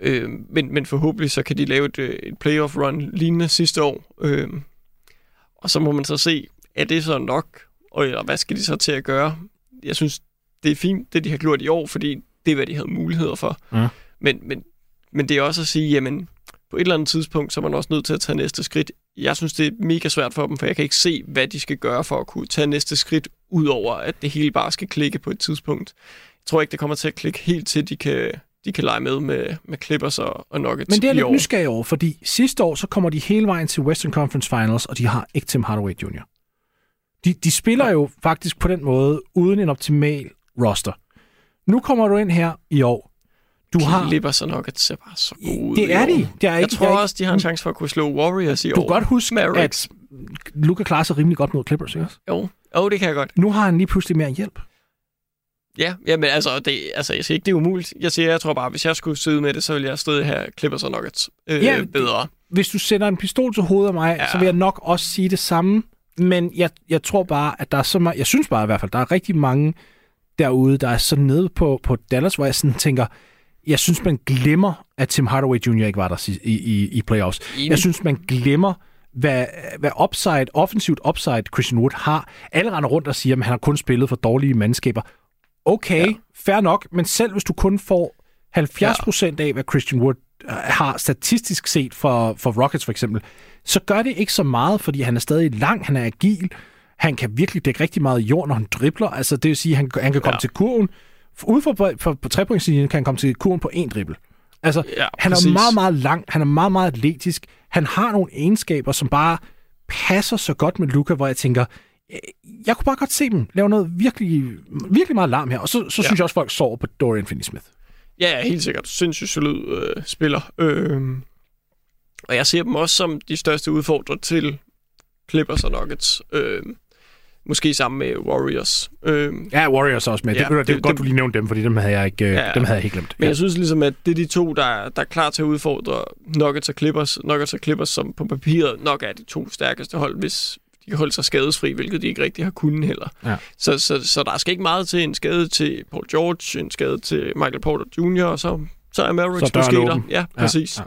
C: Øh, men, men forhåbentlig så kan de lave et, øh, et playoff run lignende sidste år. Øh, og så må man så se, er det så nok? Og hvad skal de så til at gøre? Jeg synes, det er fint, det de har gjort i år, fordi det er, hvad de havde muligheder for.
B: Ja.
C: Men, men, men det er også at sige, jamen, på et eller andet tidspunkt, så er man også nødt til at tage næste skridt. Jeg synes, det er mega svært for dem, for jeg kan ikke se, hvad de skal gøre for at kunne tage næste skridt, udover at det hele bare skal klikke på et tidspunkt. Jeg tror ikke, det kommer til at klikke helt til, de kan, de kan lege med med, med Clippers og, og Nuggets
B: Men det er lidt nysgerrig over, fordi sidste år, så kommer de hele vejen til Western Conference Finals, og de har ikke Tim Hardaway Jr. De, de spiller jo faktisk på den måde uden en optimal roster. Nu kommer du ind her i år. Du har...
C: Clippers og Nuggets ser bare så gode
B: Det er de. Det er
C: Jeg
B: ikke,
C: tror
B: det er
C: også, de har en chance for at kunne slå Warriors i
B: Du
C: år.
B: kan godt huske,
C: Mavericks.
B: at Luca klarer sig rimelig godt mod Clippers, ikke også?
C: Jo. jo, det kan jeg godt.
B: Nu har han lige pludselig mere hjælp.
C: Ja, ja men altså, det, altså, jeg siger ikke, det er umuligt. Jeg siger, jeg tror bare, hvis jeg skulle sidde med det, så ville jeg stadig have Clippers og Nuggets øh,
B: Ja,
C: bedre.
B: Hvis du sætter en pistol til hovedet af mig,
C: ja.
B: så vil jeg nok også sige det samme. Men jeg, jeg tror bare, at der er så meget... Jeg synes bare i hvert fald, der er rigtig mange derude, der er så nede på, på Dallas, hvor jeg sådan tænker, jeg synes, man glemmer, at Tim Hardaway Jr. ikke var der i, i, i playoffs.
C: Enig.
B: Jeg synes, man glemmer, hvad, hvad upside, offensivt upside Christian Wood har. Alle render rundt og siger, at han har kun spillet for dårlige mandskaber. Okay,
C: Ja.
B: ja. fair nok, men selv hvis du kun får 70 procent af, hvad Christian Wood har statistisk set for, for Rockets for eksempel, så gør det ikke så meget, fordi han er stadig lang, han er agil, han kan virkelig dække rigtig meget jord, når han dribler. Altså, det vil sige, at han, han kan komme
C: Ja.
B: til kurven. Ude for, for, for, på trepointslinjen kan han komme til kurven på en dribbel. Altså,
C: Ja,
B: han
C: præcis.
B: er meget, meget lang, han er meget, meget atletisk. Han har nogle egenskaber, som bare passer så godt med Luca, hvor jeg tænker, øh, jeg kunne bare godt se dem lave noget virkelig, virkelig meget larm her. Og så, så
C: ja.
B: synes jeg også, folk sover på Dorian Finney-Smith.
C: Ja, helt sikkert. Sindssygt solid øh, spiller. Øh, og jeg ser dem også som de største udfordrere til Clippers og Nuggets. Øh, måske sammen med Warriors. Øh,
B: Ja, Warriors også med. Ja,
C: Ja,
B: det, det, det er
C: det-
B: godt,
C: det-
B: du lige nævnte dem, fordi dem havde jeg ikke, ja,
C: Ja.
B: dem havde jeg helt glemt.
C: men
B: Ja.
C: jeg synes ligesom, at det er de to, der, er- der er klar til at udfordre Nuggets og Clippers. Nuggets og Clippers, som på papiret nok er de to stærkeste hold, hvis de kan holde sig skadesfri, hvilket de ikke rigtig har kunnet heller.
B: Ja.
C: Så, så, så der skal ikke meget til en skade til Paul George, en skade til Michael Porter Jr., og så, så er Mavericks
B: Så
C: måske der. Ja, præcis.
B: Ja, ja.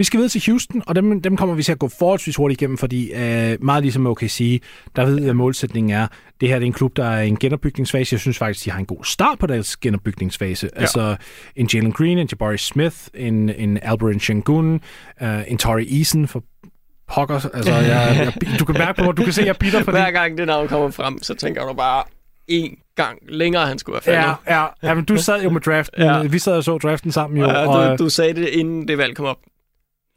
B: Vi skal videre til Houston, og dem, dem kommer vi til at gå forholdsvis hurtigt igennem, fordi øh, meget ligesom OKC, der ved jeg, at målsætningen er, det her det er en klub, der er i en genopbygningsfase. Jeg synes faktisk, de har en god start på deres genopbygningsfase. Ja. Altså en Jalen Green, en Jabari Smith, en, en Albert Shengun, øh, en Torrey Eason for pokker. Altså, jeg, jeg, du kan mærke på mig, du kan se, at jeg er bitter for det.
C: Hver gang det navn kommer frem, så tænker du bare en gang længere, han skulle være faldet.
B: Ja, ja, ja, men du sad jo med draften.
C: Ja.
B: Vi sad og så draften sammen jo.
C: Ja,
B: og,
C: du, du sagde det, inden det valg kom op.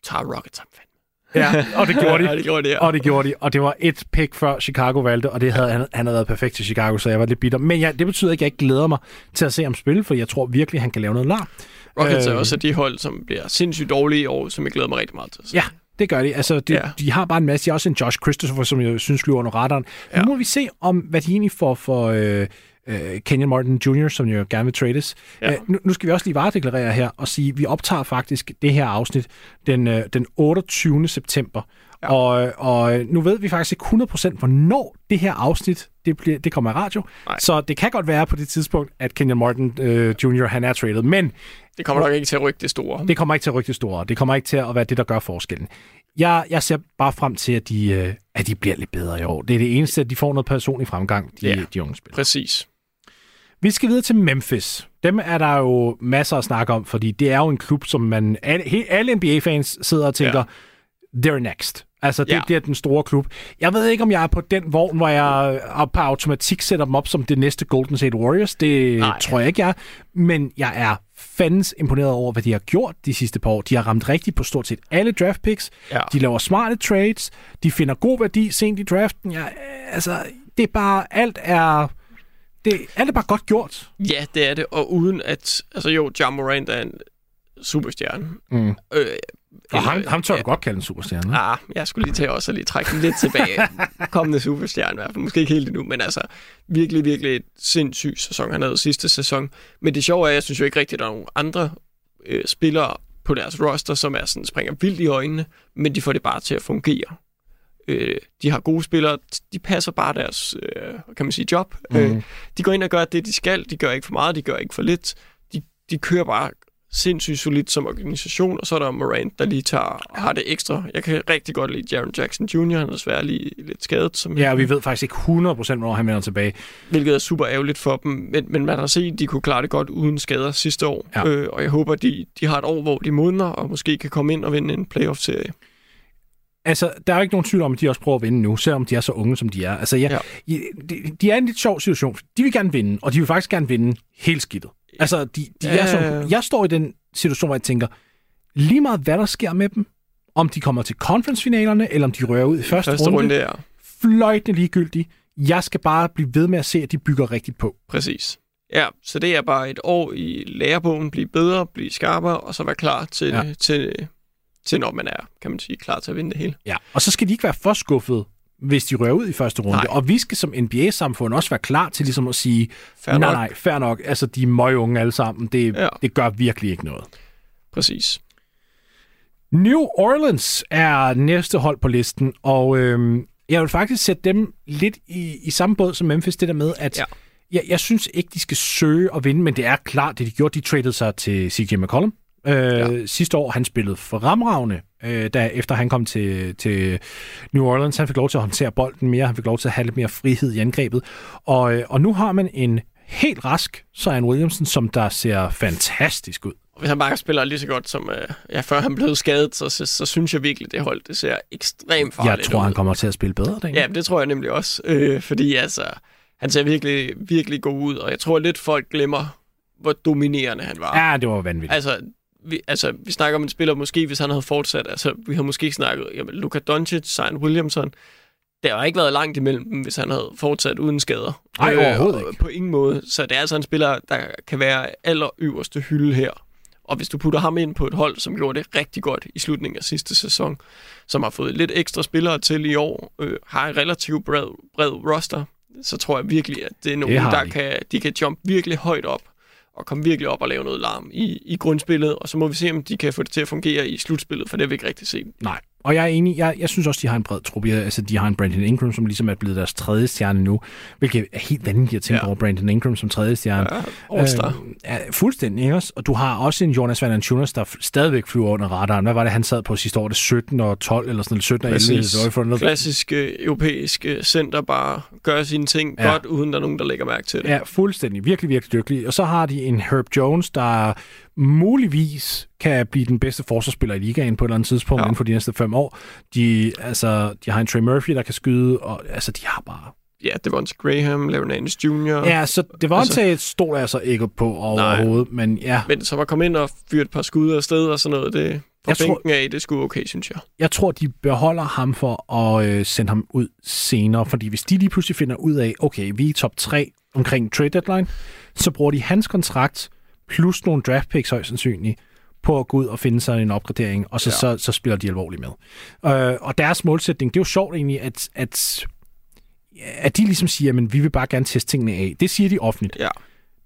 C: Tager Rockets ham fandme.
B: ja, og det gjorde de.
C: Ja, det gjorde de, ja.
B: Og det gjorde de, og det var et pick før Chicago valgte, og det havde, han, han havde været perfekt til Chicago, så jeg var lidt bitter. Men ja, det betyder ikke, at jeg ikke glæder mig til at se ham spille, for jeg tror virkelig, han kan lave noget lar.
C: Rockets er
B: Øh.
C: også de hold, som bliver sindssygt dårlige i år, som jeg glæder mig rigtig meget til se.
B: Ja, det gør de. Altså, de,
C: Ja.
B: de har bare en masse. De har også en Josh Christopher, som jeg synes flyver under radaren. Ja. Nu må vi se, om hvad de egentlig får for øh, øh, Kenyon Martin Jr., som jo gerne vil trades.
C: Ja.
B: Øh, nu, nu skal vi også lige varedeklarere her og sige, at vi optager faktisk det her afsnit den, øh, den 28. september. Ja. Og, og nu ved vi faktisk ikke 100% hvornår det her afsnit det, bliver, det kommer i radio.
C: Nej.
B: Så det kan godt være på det tidspunkt, at Kenyon Martin øh, Jr. han er traded. Men
C: Det kommer nok ikke til at rykke det store.
B: det kommer ikke til at rykke det store. Det kommer ikke til at være det, der gør forskellen. Jeg, jeg ser bare frem til, at de, øh, at de bliver lidt bedre i år. Det er det eneste, at de får noget personlig fremgang, de,
C: Ja.
B: de unge spillere.
C: Præcis.
B: Vi skal videre til Memphis. Dem er der jo masser at snakke om, fordi det er jo en klub, som man alle, alle NBA-fans sidder og tænker, ja. they're next. Altså, det, ja.
C: Ja.
B: det er den store klub. Jeg ved ikke, om jeg er på den vogn, hvor jeg på automatik sætter dem op som det næste Golden State Warriors. Det. Nej. tror jeg ikke, jeg er. Men jeg er fandens imponeret over, hvad de har gjort de sidste par år. De har ramt rigtigt på stort set alle draft picks.
C: Ja.
B: De laver smarte trades. De finder god værdi sent i draften. Ja, altså, det er bare, alt er, det, alt er bare godt gjort.
C: Ja, det er det. Og uden at... Altså jo, John Morant er en superstjerne.
B: Mm.
C: Øh,
B: Og ham, ham tør du godt kalde en superstjerne.
C: Ah, jeg skulle lige til også at lige trække den lidt tilbage. Kommende superstjerne i hvert fald. Måske ikke helt endnu, men altså virkelig, virkelig et sindssyg sæson, han havde sidste sæson. Men det sjove er, at jeg synes jo ikke rigtigt, at der er nogen andre øh, spillere på deres roster, som er sådan, springer vildt i øjnene, men de får det bare til at fungere. Øh, de har gode spillere, de passer bare deres, øh, kan man sige, job. Mm. Øh, de går ind og gør det, de skal. De gør ikke for meget, de gør ikke for lidt. De, de kører bare sindssygt solidt som organisation, og så er der Morant, der lige tager, har det ekstra. Jeg kan rigtig godt lide Jaron Jackson Jr., han er desværre lige lidt skadet, som,
B: Ja, og vi ved faktisk ikke 100% hvornår han vender tilbage.
C: hvilket er super ærgerligt for dem. Men, men man har set, at de kunne klare det godt uden skader sidste år,
B: Ja.
C: øh, og jeg håber, de, de har et år, hvor de modner, og måske kan komme ind og vinde en playoff-serie.
B: Altså, der er jo ikke nogen tvivl om, at de også prøver at vinde nu, selvom de er så unge, som de er. Altså, ja, ja. De, de er i en lidt sjov situation. De vil gerne vinde, og de vil faktisk gerne vinde helt skidtet. Altså, de, de er
C: Ja.
B: så, jeg står i den situation, hvor jeg tænker, lige meget hvad der sker med dem, om de kommer til conference-finalerne, eller om de rører ud i første,
C: Første
B: runde,
C: runde er
B: fløjtende ligegyldigt. Jeg skal bare blive ved med at se, at de bygger rigtigt på.
C: præcis. Ja, så det er bare et år i lærebogen, blive bedre, blive skarpere, og så være klar til,
B: Ja.
C: ja. til, til, når man er, kan man sige, klar til at vinde det hele.
B: Ja. Og så skal de ikke være for skuffet, hvis de rører ud i første runde.
C: Nej.
B: Og vi skal som NBA-samfund også være klar til ligesom at sige,
C: Fair
B: nej,
C: nok.
B: nej, fair nok. Altså, de er møgunge alle sammen. Det, ja. Det gør virkelig ikke noget.
C: Præcis.
B: New Orleans er næste hold på listen, og øhm, jeg vil faktisk sætte dem lidt i, i samme båd som Memphis, det der med, at ja. Jeg, jeg synes ikke, de skal søge at vinde, men det er klart, det de gjorde, de traded sig til CJ McCollum. Øh, ja. Sidste år, han spillede fremragende, øh, da, efter han kom til, til New Orleans. Han fik lov til at håndtere bolden mere, han fik lov til at have lidt mere frihed i angrebet. Og, øh, og nu har man en helt rask Zion Williamson, som der ser fantastisk ud.
C: Og hvis han bare spiller lige så godt som øh, ja, før han blev skadet, så, så, så synes jeg virkelig, det hold det ser ekstremt
B: Jeg
C: farligt
B: tror,
C: ud.
B: han kommer til at spille bedre. Den.
C: Ja, det tror jeg nemlig også. Øh, fordi altså, han ser virkelig, virkelig god ud, og jeg tror lidt, folk glemmer, hvor dominerende han var.
B: ja, det var vanvittigt.
C: Altså, vi, altså, vi snakker om en spiller, måske hvis han havde fortsat, altså, vi har måske snakket, jamen, Luka Doncic, Zion Williamson, der har ikke været langt imellem hvis han havde fortsat uden skader.
B: Nej, overhovedet
C: og
B: ikke.
C: På ingen måde. Så det er altså en spiller, der kan være aller øverste hylde her. Og hvis du putter ham ind på et hold, som gjorde det rigtig godt i slutningen af sidste sæson, som har fået lidt ekstra spillere til i år, øh, har en relativt bred, bred roster, så tror jeg virkelig, at det er nogen,
B: har
C: der
B: de.
C: kan, de kan jump virkelig højt op og komme virkelig op og lave noget larm i, i grundspillet, og så må vi se, om de kan få det til at fungere i slutspillet, for det har vi ikke rigtig set.
B: Nej. Og jeg er enig, jeg, jeg synes også, de har en bred trup. Jeg- Altså, de har en Brandon Ingram, som ligesom er blevet deres tredje stjerne nu, hvilket er helt vanvittigt at tænke
C: Ja.
B: over Brandon Ingram som tredje stjerne.
C: Ja.
B: Øh, ja, fuldstændig, ikke også? Og du har også en Jonas Valanciunas, der f- stadigvæk flyver under radaren. Hvad var det, han sad på sidste år? Det er 17 og 12 eller sådan noget, 17 og 11.
C: Præcis.
B: Det var for noget.
C: Klassisk øh, europæisk øh, center bare gør sine ting
B: ja.
C: godt, uden der er nogen, der lægger mærke til det.
B: Ja, fuldstændig. Virkelig, virkelig dygtig. Og så har de en Herb Jones, der muligvis kan blive den bedste forsvarsspiller i ligaen på et eller andet tidspunkt ja. Inden for de næste fem år. De, altså, de har en Trey Murphy, der kan skyde, og altså, de har bare...
C: Ja, det var Graham, Larry Nance Jr.
B: Ja, så det var
C: Altså-
B: altså, stod altså ikke på overhovedet, men ja,
C: Men så var kommet ind og fyret et par skud afsted og sådan noget. Det, fra
B: Jeg tror-
C: bænken af, det skulle okay, synes jeg.
B: jeg tror, de beholder ham for at øh, sende ham ud senere, fordi hvis de lige pludselig finder ud af, okay, vi er top 3 omkring trade deadline, så bruger de hans kontrakt plus nogle draft picks højst sandsynligt på at gå ud og finde sig en opgradering, og så, ja. Så, så spiller de alvorligt med. Øh, og deres målsætning, det er jo sjovt egentlig, at, at, at de ligesom siger, at vi vil bare gerne teste tingene af. Det siger de offentligt.
C: Ja.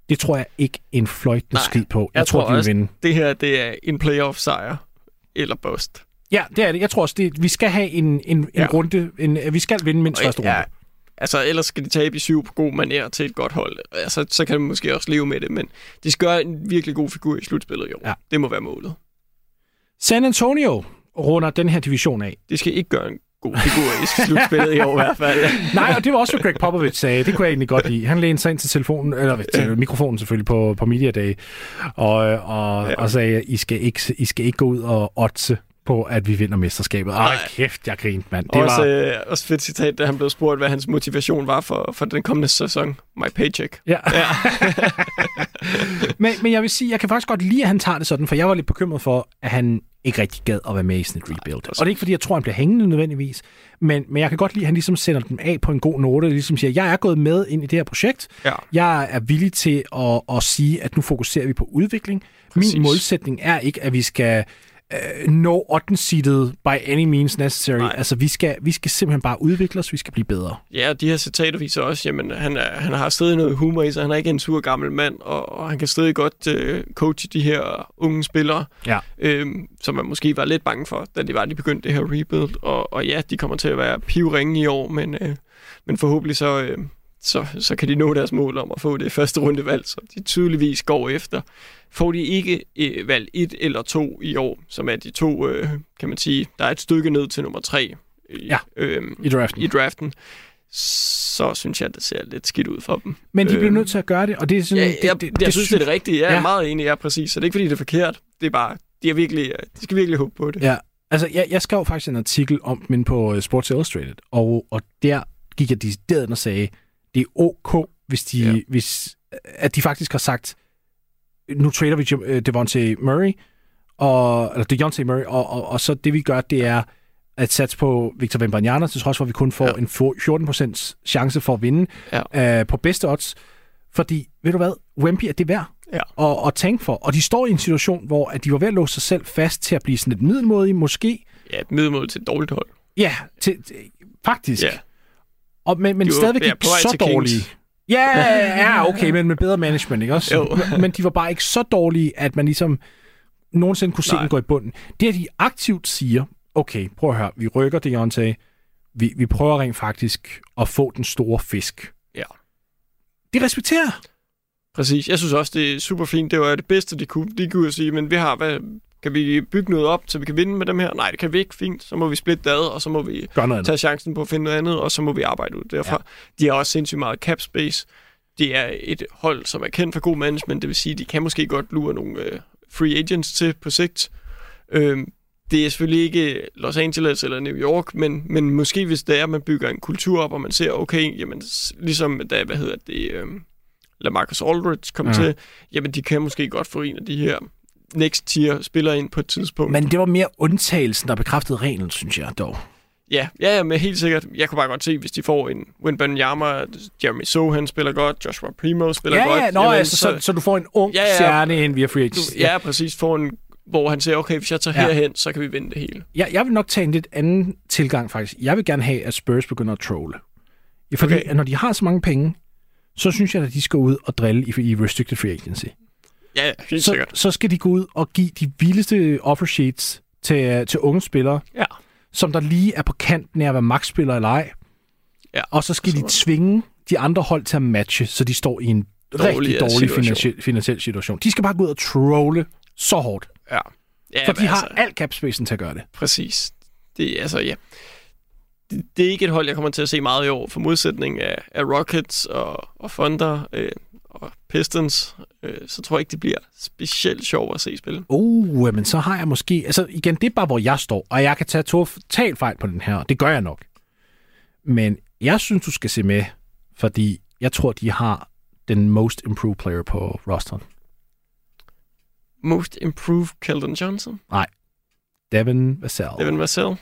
B: Det tror jeg ikke en fløjtende skid på. Jeg,
C: jeg
B: tror,
C: tror
B: de vil
C: også-
B: vinde.
C: Det her, det er en playoff-sejr eller bust.
B: Ja, det er det. Jeg tror også, det, vi skal have en, en, en
C: Ja.
B: runde. En, vi skal vinde mindst første runde.
C: ja, altså, ellers skal de tabe i syv på god manér til et godt hold. Altså, så kan de måske også leve med det, men de skal gøre en virkelig god figur i slutspillet i år.
B: Ja.
C: Det må være målet.
B: San Antonio runder den her division af.
C: De skal ikke gøre en god figur i slutspillet i år i hvert fald.
B: Nej, og det var også, hvad Greg Popovich sagde. Det kunne jeg egentlig godt lide. Han lænede sig ind til telefonen, eller til mikrofonen selvfølgelig på, på Media Day, og, og. Ja. og sagde, I skal, ikke, I skal ikke gå ud og otse på, at vi vinder mesterskabet.
C: Nej.
B: kæft, jeg grinte, mand. Det
C: også,
B: var,
C: øh, også fedt citat, da han blev spurgt, hvad hans motivation var for, for den kommende sæson. My paycheck.
B: ja.
C: Ja.
B: men, men jeg vil sige, jeg kan faktisk godt lide, at han tager det sådan, for jeg var lidt bekymret for, at han ikke rigtig gad at være med i sådan et rebuild. Og det er ikke, fordi jeg tror, han bliver hængende nødvendigvis, men, men jeg kan godt lide, at han ligesom sender dem af på en god note, og ligesom siger, jeg er gået med ind i det her projekt,
C: ja.
B: Jeg er villig til at, at sige, at nu fokuserer vi på udvikling.
C: Præcis.
B: Min målsætning er ikke, at vi skal uh, 8. seedet by any means necessary.
C: Nej.
B: Altså, vi skal, vi skal simpelthen bare udvikle os, vi skal blive bedre.
C: Ja, og de her citater viser også, jamen han, er, han har stadig noget humor i sig. Han er ikke en sur gammel mand, og, og han kan stadig godt øh, coache de her unge spillere,
B: Ja.
C: øhm, som man måske var lidt bange for, da de var, de begyndte det her rebuild. Og, og ja, de kommer til at være pivringe i år, men, øh, men forhåbentlig så, øh, så, så kan de nå deres mål om at få det første rundevalg, som de tydeligvis går efter. Får de ikke øh, valg et eller to i år, som er de to, øh, kan man sige, der er et stykke ned til nummer tre i,
B: Ja.
C: øh,
B: I draften.
C: i draften, så synes jeg, det ser lidt skidt ud for dem.
B: Men de bliver
C: Øhm,
B: nødt til at gøre det, og det er sådan...
C: Ja,
B: det,
C: jeg,
B: det,
C: jeg, jeg synes, det er det rigtige. Jeg er
B: Ja.
C: meget enig, ja, præcis. Så det er ikke, fordi det er forkert. Det er bare, de, er virkelig, de skal virkelig håbe på det.
B: Ja, altså jeg, jeg skrev faktisk en artikel om inde på øh, Sports Illustrated, og, og der gik jeg decideret og sagde, det er ok, hvis de, ja. Hvis, at de faktisk har sagt, nu trader vi øh, Devontae Murray, og, eller Dejounte Murray, og, og, og så det vi gør, det er at satse på Victor Wembanyama, til trods for, at vi kun får ja. En 14% chance for at vinde
C: Ja.
B: øh, på bedste odds. Fordi, ved du hvad, Wemby er det værd
C: Ja.
B: og, og tænke for. Og de står i en situation, hvor at de var ved at låse sig selv fast til at blive sådan lidt middelmodige, måske.
C: Ja, et middelmål til et dårligt hold.
B: Ja, til, til, faktisk.
C: Ja.
B: Og, men men
C: De
B: stadigvæk ikke så
C: til Kings.
B: dårlige. Ja, ja, okay, men med bedre management, ikke også?
C: Jo.
B: men de var bare ikke så dårlige, at man ligesom nogensinde kunne se
C: Nej.
B: dem gå i bunden. Det, at de aktivt siger, okay, prøv at høre, vi rykker Deontay, vi, vi prøver rent faktisk at få den store fisk.
C: Ja.
B: Det respekterer.
C: Præcis. Jeg synes også, det er super fint. Det var det bedste, de kunne. De kunne jo sige, men vi har, hvad, kan vi bygge noget op, så vi kan vinde med dem her? Nej, det kan vi ikke. Fint. Så må vi splitte det ad, og så må vi tage chancen på at finde noget andet, og så må vi arbejde ud derfra. Ja. De har også sindssygt meget cap space. Det er et hold, som er kendt for god management, det vil sige, de kan måske godt lure nogle øh, free agents til på sigt. Øhm, det er selvfølgelig ikke Los Angeles eller New York, men, men måske hvis det er, at man bygger en kultur op, og man ser, okay, jamen, ligesom da, hvad hedder det, øhm, Lamarcus Aldridge kom
B: ja.
C: til, jamen de kan måske godt få en af de her next tier spillere ind på et tidspunkt.
B: Men det var mere undtagelsen, der bekræftede reglen, synes jeg dog.
C: Ja, ja, ja, men helt sikkert. Jeg kunne bare godt se, hvis de får en Wembanyama, Jeremy Sohan spiller godt, Joshua Primo spiller
B: Ja,
C: godt.
B: ja, nå,
C: jamen,
B: altså, så, så, du får en ung
C: Ja, ja, ja.
B: stjerne ind via free
C: du,
B: agency.
C: ja, præcis. Får en, hvor han siger, okay, hvis jeg tager
B: Ja.
C: ja. herhen, så kan vi vinde det hele.
B: Jeg, jeg vil nok tage en lidt anden tilgang, faktisk. Jeg vil gerne have, at Spurs begynder at trolle. Ja, Fordi
C: okay.
B: at når de har så mange penge, så synes jeg, at de skal ud og drille i, i restricted free agency.
C: Ja, helt
B: Så,
C: sikkert.
B: så skal de gå ud og give de vildeste offer sheets til, til unge spillere,
C: Ja.
B: som der lige er på kanten af at være max-spiller eller ej.
C: Ja,
B: Og så skal de
C: forstår.
B: tvinge de andre hold til at matche, så de står i en rigtig
C: Dårligere
B: dårlig
C: situation.
B: finansiel, finansiel situation. De skal bare gå ud og trolle så hårdt,
C: Ja. ja
B: for de har
C: altså,
B: alt capspacen til at gøre det.
C: Præcis. Det, altså, ja. Det, det er ikke et hold, jeg kommer til at se meget i år, for modsætning af, af Rockets og, og Thunder øh, og Pistons, øh, så tror jeg ikke, det bliver specielt sjovt at se spille.
B: Uh, men så har jeg måske... Altså igen, det er bare, hvor jeg står, og jeg kan tage totalt fejl på den her, det gør jeg nok. Men jeg synes, du skal se med, fordi jeg tror, de har den most improved player på rosteren.
C: Most improved Keldon Johnson.
B: Devin Vassell.
C: Devin Vassell.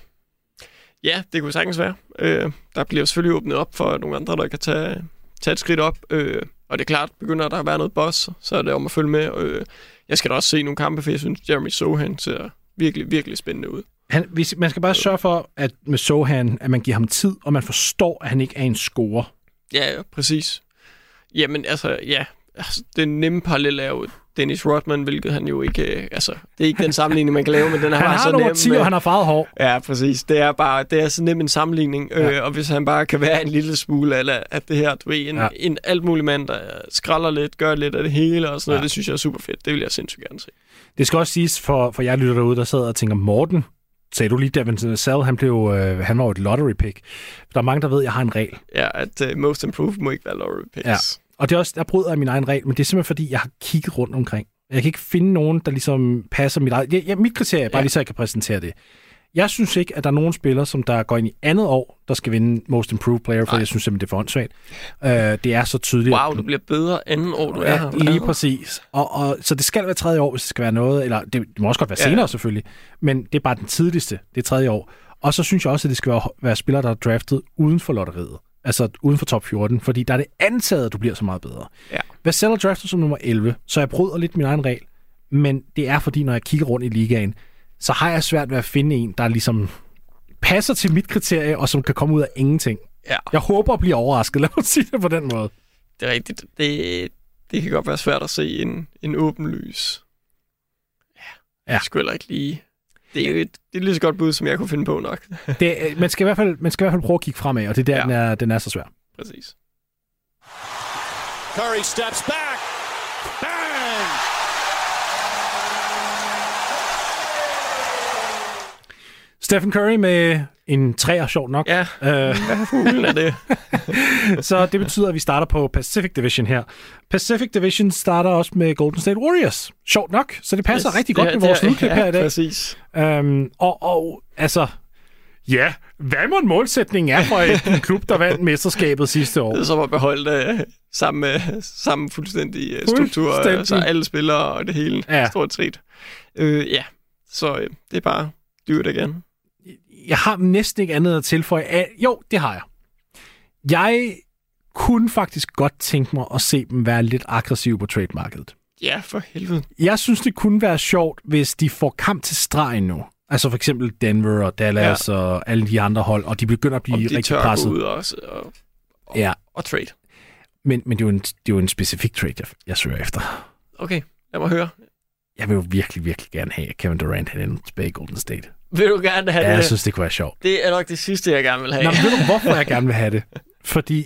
C: Ja, det kunne sagtens være. Øh, der bliver selvfølgelig åbnet op for nogle andre, der kan tage, tage et skridt op. Øh, og det er klart, begynder der at være noget boss, så er det om at følge med. Øh, jeg skal da også se nogle kampe, for jeg synes, Jeremy Sohan ser virkelig, virkelig spændende ud.
B: Han, hvis, man skal bare sørge for, at med Sohan, at man giver ham tid, og man forstår, at han ikke er en scorer.
C: Ja, ja, præcis. Jamen, altså, ja. Altså, den nemme parallel er jo Dennis Rodman, hvilket han jo ikke... Øh, altså, det er ikke den sammenligning, man kan lave, men den er
B: Han
C: bare
B: har
C: så nem.
B: 10,
C: øh,
B: og han har farvet hår.
C: Ja, præcis. Det er bare det er så nem en sammenligning, ja.
B: Ja.
C: øh, og hvis han bare kan være en lille smule af, af det her, du ved, en, ja. En alt mulig mand, der skralder lidt, gør lidt af det hele og sådan noget,
B: Ja.
C: det synes jeg er super fedt. Det vil jeg sindssygt gerne se.
B: Det skal også siges for, for jeg lytter derude, der sidder og tænker, Morten, sagde du lige, Devin Vassell, han, blev, øh, han var jo et lottery pick. Der er mange, der ved, at jeg har en regel.
C: Ja, at uh, most improved må ikke være lottery picks.
B: Ja. Og det er også, der bryder jeg min egen regel, men det er simpelthen fordi, jeg har kigget rundt omkring. Jeg kan ikke finde nogen, der ligesom passer mit eget... Ja, mit kriterie er bare
C: Ja.
B: lige så, jeg kan præsentere det. Jeg synes ikke, at der er nogen spillere, som der går ind i andet år, der skal vinde Most Improved Player, for
C: Nej.
B: jeg synes simpelthen, det er for åndssvagt. Øh, det er så tydeligt.
C: Wow, du bliver bedre anden år, du er
B: Ja,
C: her.
B: lige præcis. Og, og, så det skal være tredje år, hvis det skal være noget, eller det, det må også godt være
C: Ja.
B: senere selvfølgelig, men det er bare den tidligste, det er tredje år. Og så synes jeg også, at det skal være, være spillere, der er draftet uden for lotteriet. Altså uden for top 14, fordi der er det antaget, at du bliver så meget bedre.
C: Ja.
B: Vassell er draftet som nummer 11, så jeg bryder lidt min egen regel, men det er fordi, når jeg kigger rundt i ligaen, så har jeg svært ved at finde en, der ligesom passer til mit kriterie, og som kan komme ud af ingenting.
C: Ja,
B: Jeg håber at blive overrasket, lad mig sige det på den måde.
C: det er rigtigt. Det, det kan godt være svært at se en, en åben lys. Ja,
B: Ja.
C: ja. skulle ikke lige... Det er jo et, det er et lige så godt bud, som jeg kunne finde på nok.
B: Det, øh, man, skal i hvert fald, man skal i hvert fald prøve at kigge fremad, og det er der,
C: ja.
B: den, er, den er så svær.
C: Præcis.
D: Curry steps back.
B: Stephen Curry med en træer, sjovt nok.
C: Ja,
B: Øh,
C: hvad er det?
B: så det betyder, at vi starter på Pacific Division her. Pacific Division starter også med Golden State Warriors. Sjovt nok, så det passer yes, rigtig godt
C: Det
B: med vores
C: det
B: slutklip
C: ja,
B: her i dag.
C: præcis.
B: Øhm, og, og altså, ja, hvad må en målsætning er for en klub, der vandt mesterskabet sidste år?
C: Det er som at beholde øh, samme, samme fuldstændig øh, struktur,
B: Fuldstændig.
C: øh, så alle spillere og det hele,
B: ja.
C: stort set. Øh, ja, så øh, det er bare do it again.
B: Jeg har næsten ikke andet at tilføje. af- Jo, det har jeg. Jeg kunne faktisk godt tænke mig at se dem være lidt aggressive på trademarkedet.
C: Ja, for helvede.
B: Jeg synes, det kunne være sjovt, hvis de får kamp til stregen nu. Altså for eksempel Denver og Dallas ja. og alle de andre hold, og de begynder at blive
C: Om de
B: rigtig
C: tør
B: presset.
C: gå ud og, og, og,
B: Ja,
C: og trade.
B: men, men det, er jo en, det er jo en specifik trade, jeg, jeg søger efter.
C: Okay, lad mig høre.
B: Jeg vil jo virkelig, virkelig gerne have at Kevin Durant han ender tilbage i Golden State.
C: Vil du gerne have
B: Ja,
C: det?
B: jeg synes, det kunne være sjovt.
C: Det er nok det sidste, jeg gerne vil have.
B: Nå, men ved du, hvorfor jeg gerne vil have det? Fordi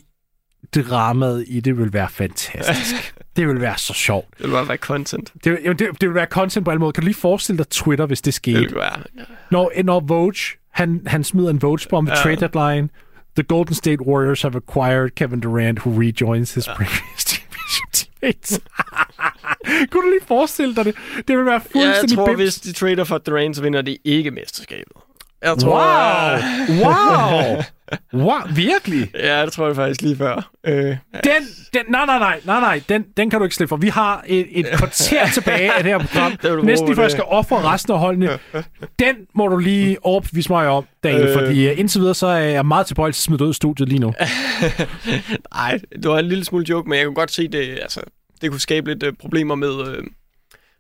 B: dramaet i det vil være fantastisk. Det vil være så sjovt.
C: Det vil bare være content.
B: Det, vil- jamen, det, det vil være content på alle måder. Kan du lige forestille dig Twitter, hvis det
C: Det
B: skete?
C: vil være...
B: Når, når Vogue, han, han smider en Vogue-bomb ved
C: Ja.
B: trade deadline, The Golden State Warriors have acquired Kevin Durant, who rejoins his previous championship teammates. Kunne du lige forestille dig det? Det vil være
C: Ja, jeg
B: fuldstændig
C: tror,
B: bims.
C: hvis de trader for så vinder de ikke mesterskabet. Jeg tror,
B: Wow! Wow! Wow, virkelig?
C: Ja, det tror jeg faktisk lige før. Øh,
B: Den, den, nej, nej, nej, nej, nej, den, den kan du ikke slippe for. Vi har et, et kvarter tilbage af det her program.
C: du
B: Næsten lige før jeg
C: det.
B: skal ofre resten af holdene. Den må du lige overbevise mig om, Daniel, øh.
C: Øh.
B: fordi uh, indtil videre, så er jeg meget tilbøjelig til at smide ud studiet lige nu.
C: Nej, det var en lille smule joke, men jeg kunne godt se det, altså, det kunne skabe lidt øh, problemer med, øh,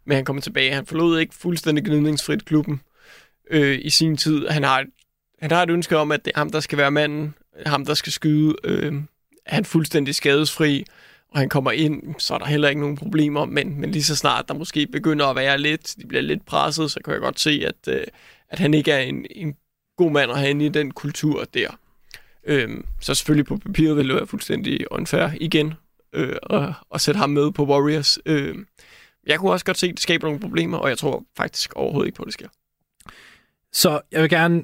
C: med at han kommer tilbage. Han forlod ikke fuldstændig gnidningsfrit klubben øh, i sin tid. Han har, han har et ønske om, at det er ham, der skal være manden, ham, der skal skyde. Øh, er han fuldstændig skadesfri, og han kommer ind, så er der heller ikke nogen problemer, men, men lige så snart der måske begynder at være lidt, de bliver lidt presset, så kan jeg godt se, at, øh, at han ikke er en, en god mand at have inde i den kultur der. Øhm, så selvfølgelig på papiret ville det være fuldstændig unfair igen øh, at, at sætte ham med på Warriors. Øh, jeg kunne også godt se, at det skaber nogle problemer, og jeg tror faktisk overhovedet ikke på, at det sker.
B: Så jeg vil gerne,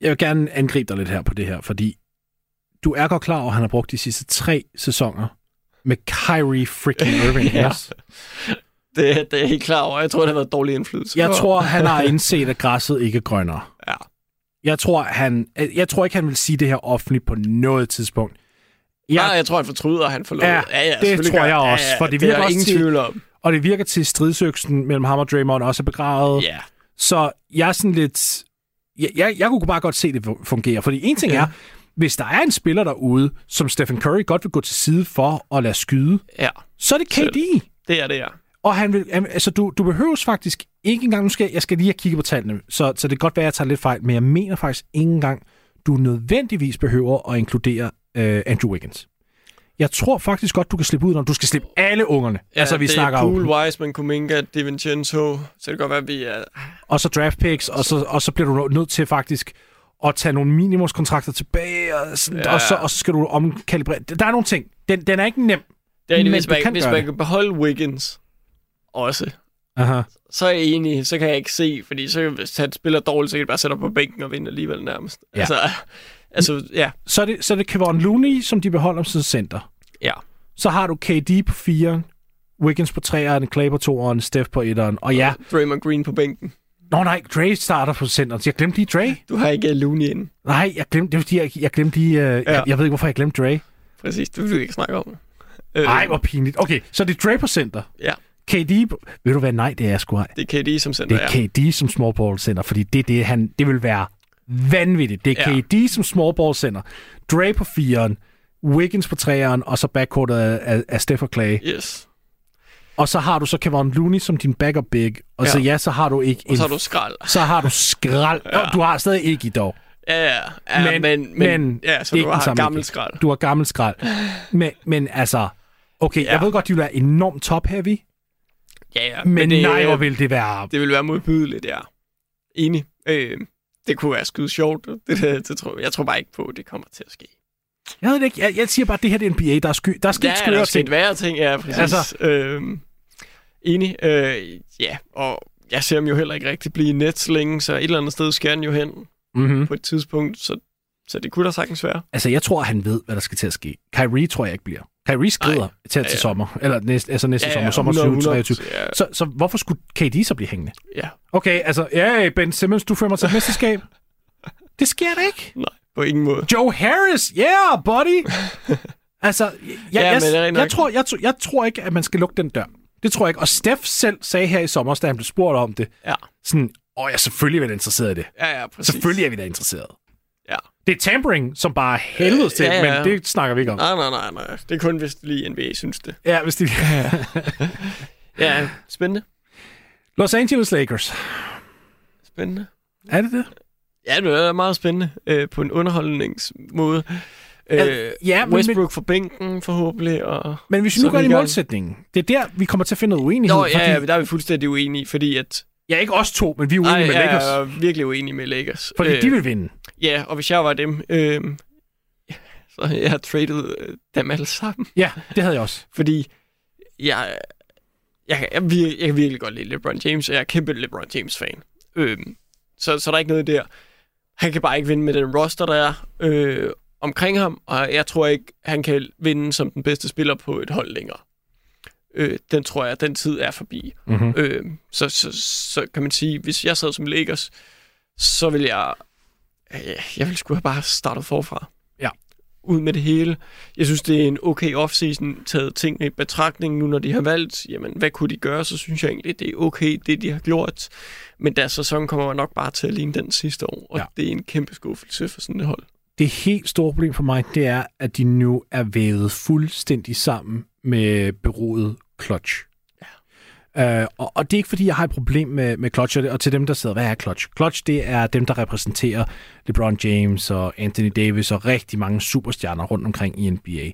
B: jeg vil gerne angribe dig lidt her på det her, fordi du er godt klar over, at han har brugt de sidste tre sæsoner med Kyrie freaking Irving.
C: Ja.
B: yes?
C: Det, det er jeg helt klar over. Jeg tror, det har været dårlig indflydelse.
B: Jeg tror, han har indset, at græsset ikke er grønnere.
C: Ja.
B: Jeg tror, han, jeg tror ikke, han vil sige det her offentligt på noget tidspunkt.
C: Ja,
B: Jeg,
C: Nej, jeg tror, han fortryder, at han forlod.
B: Ja, det
C: selvfølgelig
B: tror
C: gør
B: jeg også, for det
C: det
B: virker
C: er
B: også
C: ingen
B: til-
C: tvivl om.
B: og det virker til, stridsøksen mellem ham og Draymond også er begravet.
C: Ja,
B: Så jeg er sådan lidt... Jeg, jeg, jeg kunne bare godt se, det fu- fungere. Fordi en ting
C: Ja.
B: er, hvis der er en spiller derude, som Stephen Curry godt vil gå til side for at lade skyde,
C: ja,
B: så er det KD.
C: det er det, ja.
B: Og han vil, altså, du, du behøves faktisk ikke engang, nu skal jeg skal lige have kigget på tallene, så, så det kan godt være, at jeg tager lidt fejl, men jeg mener faktisk ikke engang, du nødvendigvis behøver at inkludere øh, Andrew Wiggins. Jeg tror faktisk godt, du kan slippe ud, når du skal slippe alle ungerne.
C: ja
B: altså, vi
C: det
B: snakker
C: er Poole, Wiseman, Kuminga, DiVincenzo. Så det kan godt være, at vi er...
B: og så draft picks, og så, og så bliver du nødt til faktisk at tage nogle minimumskontrakter tilbage, og, sådan,
C: Ja.
B: og, så, og så skal du omkalibrere. Der er nogle ting. Den, den er ikke nem.
C: Det er,
B: Men
C: hvis
B: du
C: man,
B: kan
C: hvis man kan beholde Wiggins også,
B: Aha.
C: så er jeg enig, så kan jeg ikke se, fordi så hvis han spiller dårligt, så kan de bare sætte op på bænken og vinde alligevel nærmest.
B: Ja.
C: Altså, altså, ja,
B: Så er det, så er det Kevon Looney, som de beholder som center.
C: ja.
B: Så har du KD på 4, Wiggins på 3'eren, Clay på 2'eren, Steph på 1'eren. Og ja,
C: Draymond Green på bænken.
B: nå nej, Dre starter på centeren. Jeg glemte lige Dre.
C: Du har ikke Looney ind.
B: Nej, jeg glemte, det er fordi, jeg, jeg glemte lige... Uh, ja. jeg, jeg ved ikke, hvorfor jeg glemte Dre.
C: Præcis, det vil du ikke snakke om. Øh,
B: Nej, hvor pinligt. Okay, så det er Dre på center.
C: Ja,
B: KD. Ved du hvad? Nej, det er sgu ej.
C: det er KD som center,
B: Det er KD som small ball center, fordi det, det, han, det vil være vanvittigt. Det er
C: Ja.
B: KD som small ball center. Dre på 4'eren, Wiggins på 3'eren, og så backcourtet af, af, af Steph og Clay.
C: Yes.
B: Og så har du så Kevon Looney som din backup big. Og
C: Ja.
B: så ja, så har du ikke
C: Og så har du skrald.
B: så har du skrald. ja. Du har stadig ikke i dog.
C: Ja, ja. ja
B: Men-
C: men, men,
B: men
C: ja, så du har gammel skrald.
B: Du har gammel skrald. Men, men altså, okay. Ja. jeg ved godt, de vil være enormt top-heavy,
C: Ja, ja.
B: men, men
C: det,
B: nej, hvor vil det være...
C: det vil være modbydeligt, ja. Enig. Øh, det kunne være skide sjovt. Det, det, det tror, jeg. tror bare ikke på, at det kommer til at ske.
B: Jeg ved det ikke. Jeg, jeg siger bare, at det her det er NBA. Der er, sky, der er sket
C: Ja, der
B: skøre
C: er
B: ting.
C: sket værre ting, ja, præcis.
B: Altså-
C: øhm, enig. Øh, ja, og jeg ser dem jo heller ikke rigtig blive Nets længe, så et eller andet sted skal han jo hen
B: Mm-hmm.
C: på et tidspunkt, så, så det kunne da sagtens være.
B: Altså, jeg tror, han ved, hvad der skal til at ske. Kyrie tror jeg ikke bliver. Kyrie skrider
C: Nej.
B: til, til
C: Ja,
B: sommer. Eller næste, altså næste
C: Ja,
B: sommer.
C: ja,
B: Sommer
C: 100,
B: 2023.
C: Ja,
B: Så, så hvorfor skulle KD så blive hængende?
C: ja,
B: Okay, altså, ja, Ben Simmons, du fører mig til et mesterskab. Det sker da ikke.
C: nej, på ingen måde.
B: Joe Harris, yeah, buddy! altså, jeg, jeg,
C: Ja,
B: jeg, jeg, jeg,
C: nok.
B: tror, jeg, jeg tror ikke, at man skal lukke den dør. Det tror jeg ikke. Og Steph selv sagde her i sommer, da han blev spurgt om det,
C: Ja,
B: sådan, åh, jeg er selvfølgelig interesseret i det.
C: ja, ja præcis.
B: Selvfølgelig er vi da interesseret.
C: Ja.
B: Det er tampering, som bare er helvedes til,
C: Ja, ja.
B: men det snakker vi ikke om.
C: Nej, nej, nej, nej. Det er kun, hvis lige NBA synes det.
B: Ja, hvis de...
C: Ja, spændende.
B: Los Angeles Lakers.
C: Spændende.
B: Er det det?
C: Ja, det er meget spændende øh, på en underholdningsmåde. Øh,
B: Ja, ja, men-
C: Westbrook for bænken forhåbentlig. Og
B: Men hvis vi nu går ind i målsætningen, det er der, vi kommer til at finde noget uenighed.
C: Nå,
B: fordi,
C: ja, ja, der er vi fuldstændig uenige, fordi at...
B: ja, ikke os to, men vi er uenige
C: Ej,
B: med
C: jeg
B: Lakers.
C: er virkelig uenig med Lakers.
B: Fordi
C: Øh,
B: de vil vinde.
C: Ja, og hvis jeg var dem, øh, så jeg traded øh, dem alle sammen.
B: Ja, det havde jeg også.
C: Fordi jeg, jeg, jeg, jeg, jeg kan virkelig godt lide LeBron James, og jeg er kæmpe LeBron James-fan. Øh, så, så der er ikke noget der. Han kan bare ikke vinde med den roster, der er øh, omkring ham, og jeg tror ikke, han kan vinde som den bedste spiller på et hold længere. Øh, den tror jeg, den tid er forbi.
B: Mm-hmm.
C: Øh, så, så, så kan man sige, hvis jeg sad som Lakers, så vil jeg jeg ville sgu have bare startet forfra.
B: Ja.
C: Ud med det hele. Jeg synes, det er en okay offseason, taget ting i betragtning nu, når de har valgt, jamen, hvad kunne de gøre, så synes jeg egentlig, det er okay, det de har gjort. Men deres sæson kommer nok bare til at ligne den sidste år, og
B: ja.
C: det er en kæmpe skuffelse for sådan et hold.
B: Det helt store problem for mig, det er, at de nu er vævet fuldstændig sammen med beroet Clutch. Uh, og, og det er ikke, fordi jeg har et problem med, med Clutch, og det- og til dem, der sidder, hvad er Clutch? Clutch, det er dem, der repræsenterer LeBron James og Anthony Davis og rigtig mange superstjerner rundt omkring i NBA.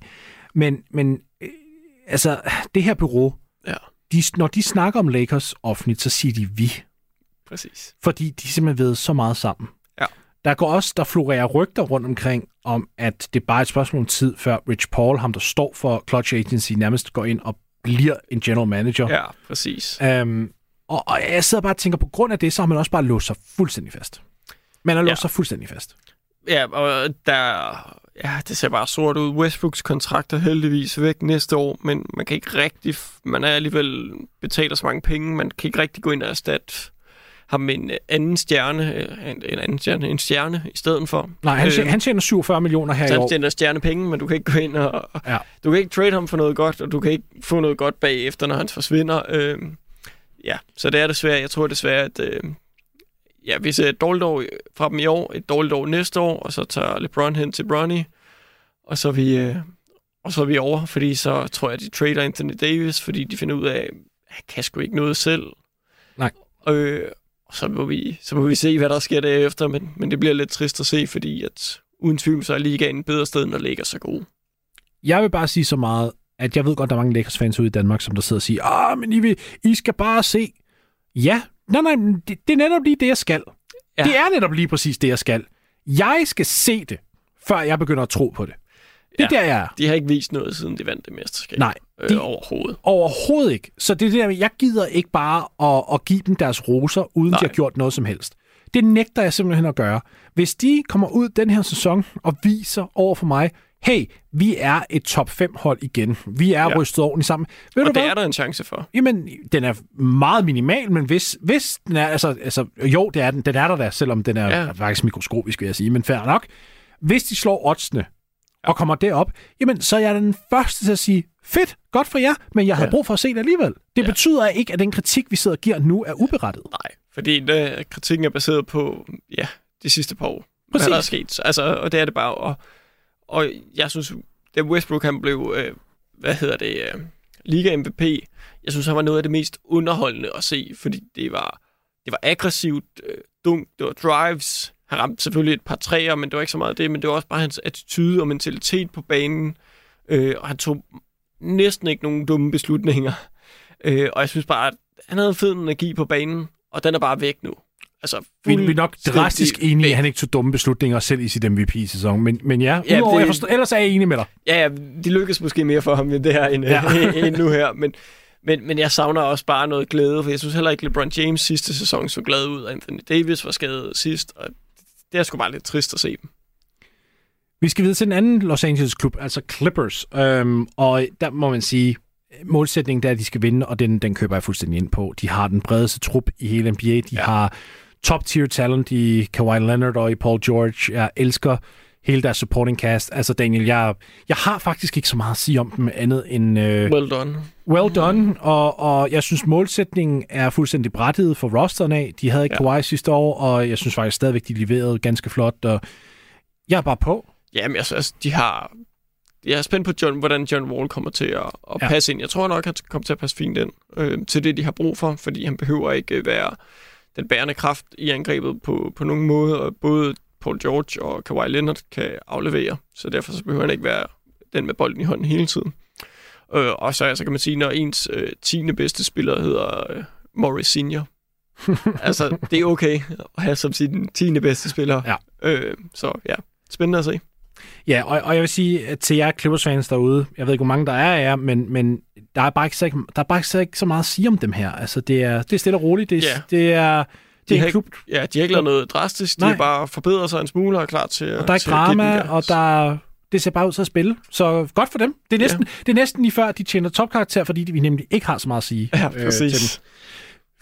B: Men, men øh, altså, det her bureau,
C: Ja,
B: de, når de snakker om Lakers offentligt, så siger de vi.
C: præcis.
B: fordi de simpelthen ved så meget sammen.
C: Ja.
B: Der går også, der florerer rygter rundt omkring, om at det er bare et spørgsmål om tid, før Rich Paul, ham der står for Clutch Agency, nærmest går ind og bliver en general manager.
C: Ja, præcis.
B: Øhm, og, og jeg sidder bare og tænker, på grund af det, så har man også bare låst sig fuldstændig fast. Man har låst
C: Ja.
B: sig fuldstændig fast.
C: Ja, og der, ja, det ser bare sort ud. Westbrooks kontrakt er heldigvis væk næste år, men man kan ikke rigtig, man er alligevel betaler så mange penge, man kan ikke rigtig gå ind og erstatte ham med en anden stjerne, øh, en, en anden stjerne, en stjerne i stedet for.
B: Nej, han, øh,
C: Øh,
B: han tjener 47 millioner her i år.
C: han tjener stjerne penge, men du kan ikke gå ind og...
B: Ja.
C: Du kan ikke trade ham for noget godt, og du kan ikke få noget godt bagefter, når han forsvinder. Øh, ja, så det er desværre. Jeg tror desværre, at øh, ja, vi ser et dårligt år fra dem i år, et dårligt år næste år, og så tager LeBron hen til Bronny, og så er vi, øh, og så er vi over, fordi så tror jeg, de trader Anthony Davis, fordi de finder ud af, at han kan sgu ikke noget selv.
B: Nej.
C: Øh, så må, vi, så må vi se, hvad der sker derefter, men, men det bliver lidt trist at se, fordi at uden tvivl, så er ligaen et bedre sted, når ligger så god.
B: Jeg vil bare sige så meget, at jeg ved godt, der er mange Lakers-fans ude i Danmark, som der sidder og siger, ah, men I, vil, I skal bare se. Ja, nej, nej, det, det er netop lige det, jeg skal. Ja. Det er netop lige præcis det, jeg skal. Jeg skal se det, før jeg begynder at tro på det. Det er. Ja. der, jeg er.
C: De har ikke vist noget, siden de vandt det mesterskab.
B: Nej,
C: øh,
B: de-
C: overhovedet.
B: Overhovedet ikke. Så det er det der, med, jeg gider ikke bare at, at give dem deres roser, uden Nej. de har gjort noget som helst. Det nægter jeg simpelthen at gøre. Hvis de kommer ud den her sæson og viser over for mig, hey, vi er et top 5 hold igen. Vi er ja. Rystet ordentligt sammen. Ved du
C: Og det
B: hvad?
C: er der en chance for.
B: Jamen, den er meget minimal, men hvis, hvis den er, altså, altså, jo, det er den, den er der da, selvom den er. Ja. faktisk mikroskopisk, vil jeg sige, men fair nok. Hvis de slår oddsene og kommer derop, jamen, så er jeg den første til at sige, fedt, godt for jer, men jeg havde ja. Brug for at se det alligevel. Det ja. Betyder ikke, at den kritik, vi sidder og giver nu, er uberettiget.
C: Nej, fordi det, kritikken er baseret på, ja, de sidste par år.
B: Præcis.
C: Hvad der er sket. Så, Altså, og det er det bare. Og, og jeg synes, da Westbrook han blev, øh, hvad hedder det, øh, Liga MVP, jeg synes, han var noget af det mest underholdende at se, fordi det var, det var aggressivt, øh, dunk, det var drives, han ramte selvfølgelig et par træer, men det var ikke så meget det, men det var også bare hans attitude og mentalitet på banen, øh, og han tog næsten ikke nogen dumme beslutninger. Øh, og jeg synes bare, at han havde fed energi på banen, og den er bare væk nu. Altså,
B: Vi, vi er nok drastisk enige at han ikke tog dumme beslutninger selv i sit MVP-sæson. Men, men ja,
C: Ja,
B: udover,
C: det-
B: jeg forstår, ellers er jeg enig med dig.
C: Ja, ja, de lykkes måske mere for ham end det her, end,
B: Ja.
C: end nu her. Men, men, men jeg savner også bare noget glæde, for jeg synes heller ikke, LeBron James sidste sæson så glad ud. Anthony Davis var skadet sidst, og det er sgu bare lidt trist at se dem.
B: Vi skal videre til en anden Los Angeles klub, altså Clippers. Øhm, og der må man sige, målsætningen der er, at de skal vinde, og den, den køber jeg fuldstændig ind på. De har den bredeste trup i hele NBA. De ja. Har top-tier talent i Kawhi Leonard og i Paul George. Jeg elsker hele deres supporting cast. Altså Daniel, jeg, jeg har faktisk ikke så meget at sige om dem andet end øh,
C: Well done.
B: well done, og, og jeg synes målsætningen er fuldstændig brættet for rosteren af. De havde ikke. Ja. Kawhi sidste år, og jeg synes faktisk stadigvæk, de leverede ganske flot, og jeg er bare på.
C: Jamen, jeg synes, de har... Jeg er spændt på, John, hvordan John Wall kommer til at, at
B: Ja.
C: passe ind. Jeg tror nok, han kommer til at passe fint ind øh, til det, de har brug for, fordi han behøver ikke være den bærende kraft i angrebet på, på nogen måde, og både Paul George og Kawhi Leonard kan aflevere, så derfor så behøver han ikke være den med bolden i hånden hele tiden. Øh, og så, så kan man sige, når ens øh, 10. bedste spiller hedder øh, Morris Senior, altså det er okay at have som sin 10. bedste spiller.
B: Ja.
C: Øh, så ja, spændende at se.
B: Ja, og, og jeg vil sige at til jer Clippers-fans derude, jeg ved ikke, hvor mange der er af jer, men, men der er bare ikke så, der er bare ikke så, ikke så meget at sige om dem her. Altså, det er, det er stille og roligt. Det, er-
C: Ja.
B: det er, det
C: De
B: er
C: har
B: en klub,
C: Ja, de har ikke lavet noget drastisk. De
B: Nej.
C: har bare forbedret sig en smule og er klar til,
B: og der er ikke
C: at
B: drama, og der er- det ser bare ud til at spille. Så godt for dem. Det er næsten, ja. det er næsten lige før, de tjener topkarakter, fordi vi nemlig ikke har så meget at sige
C: Ja,
B: øh, til
C: præcis.
B: dem.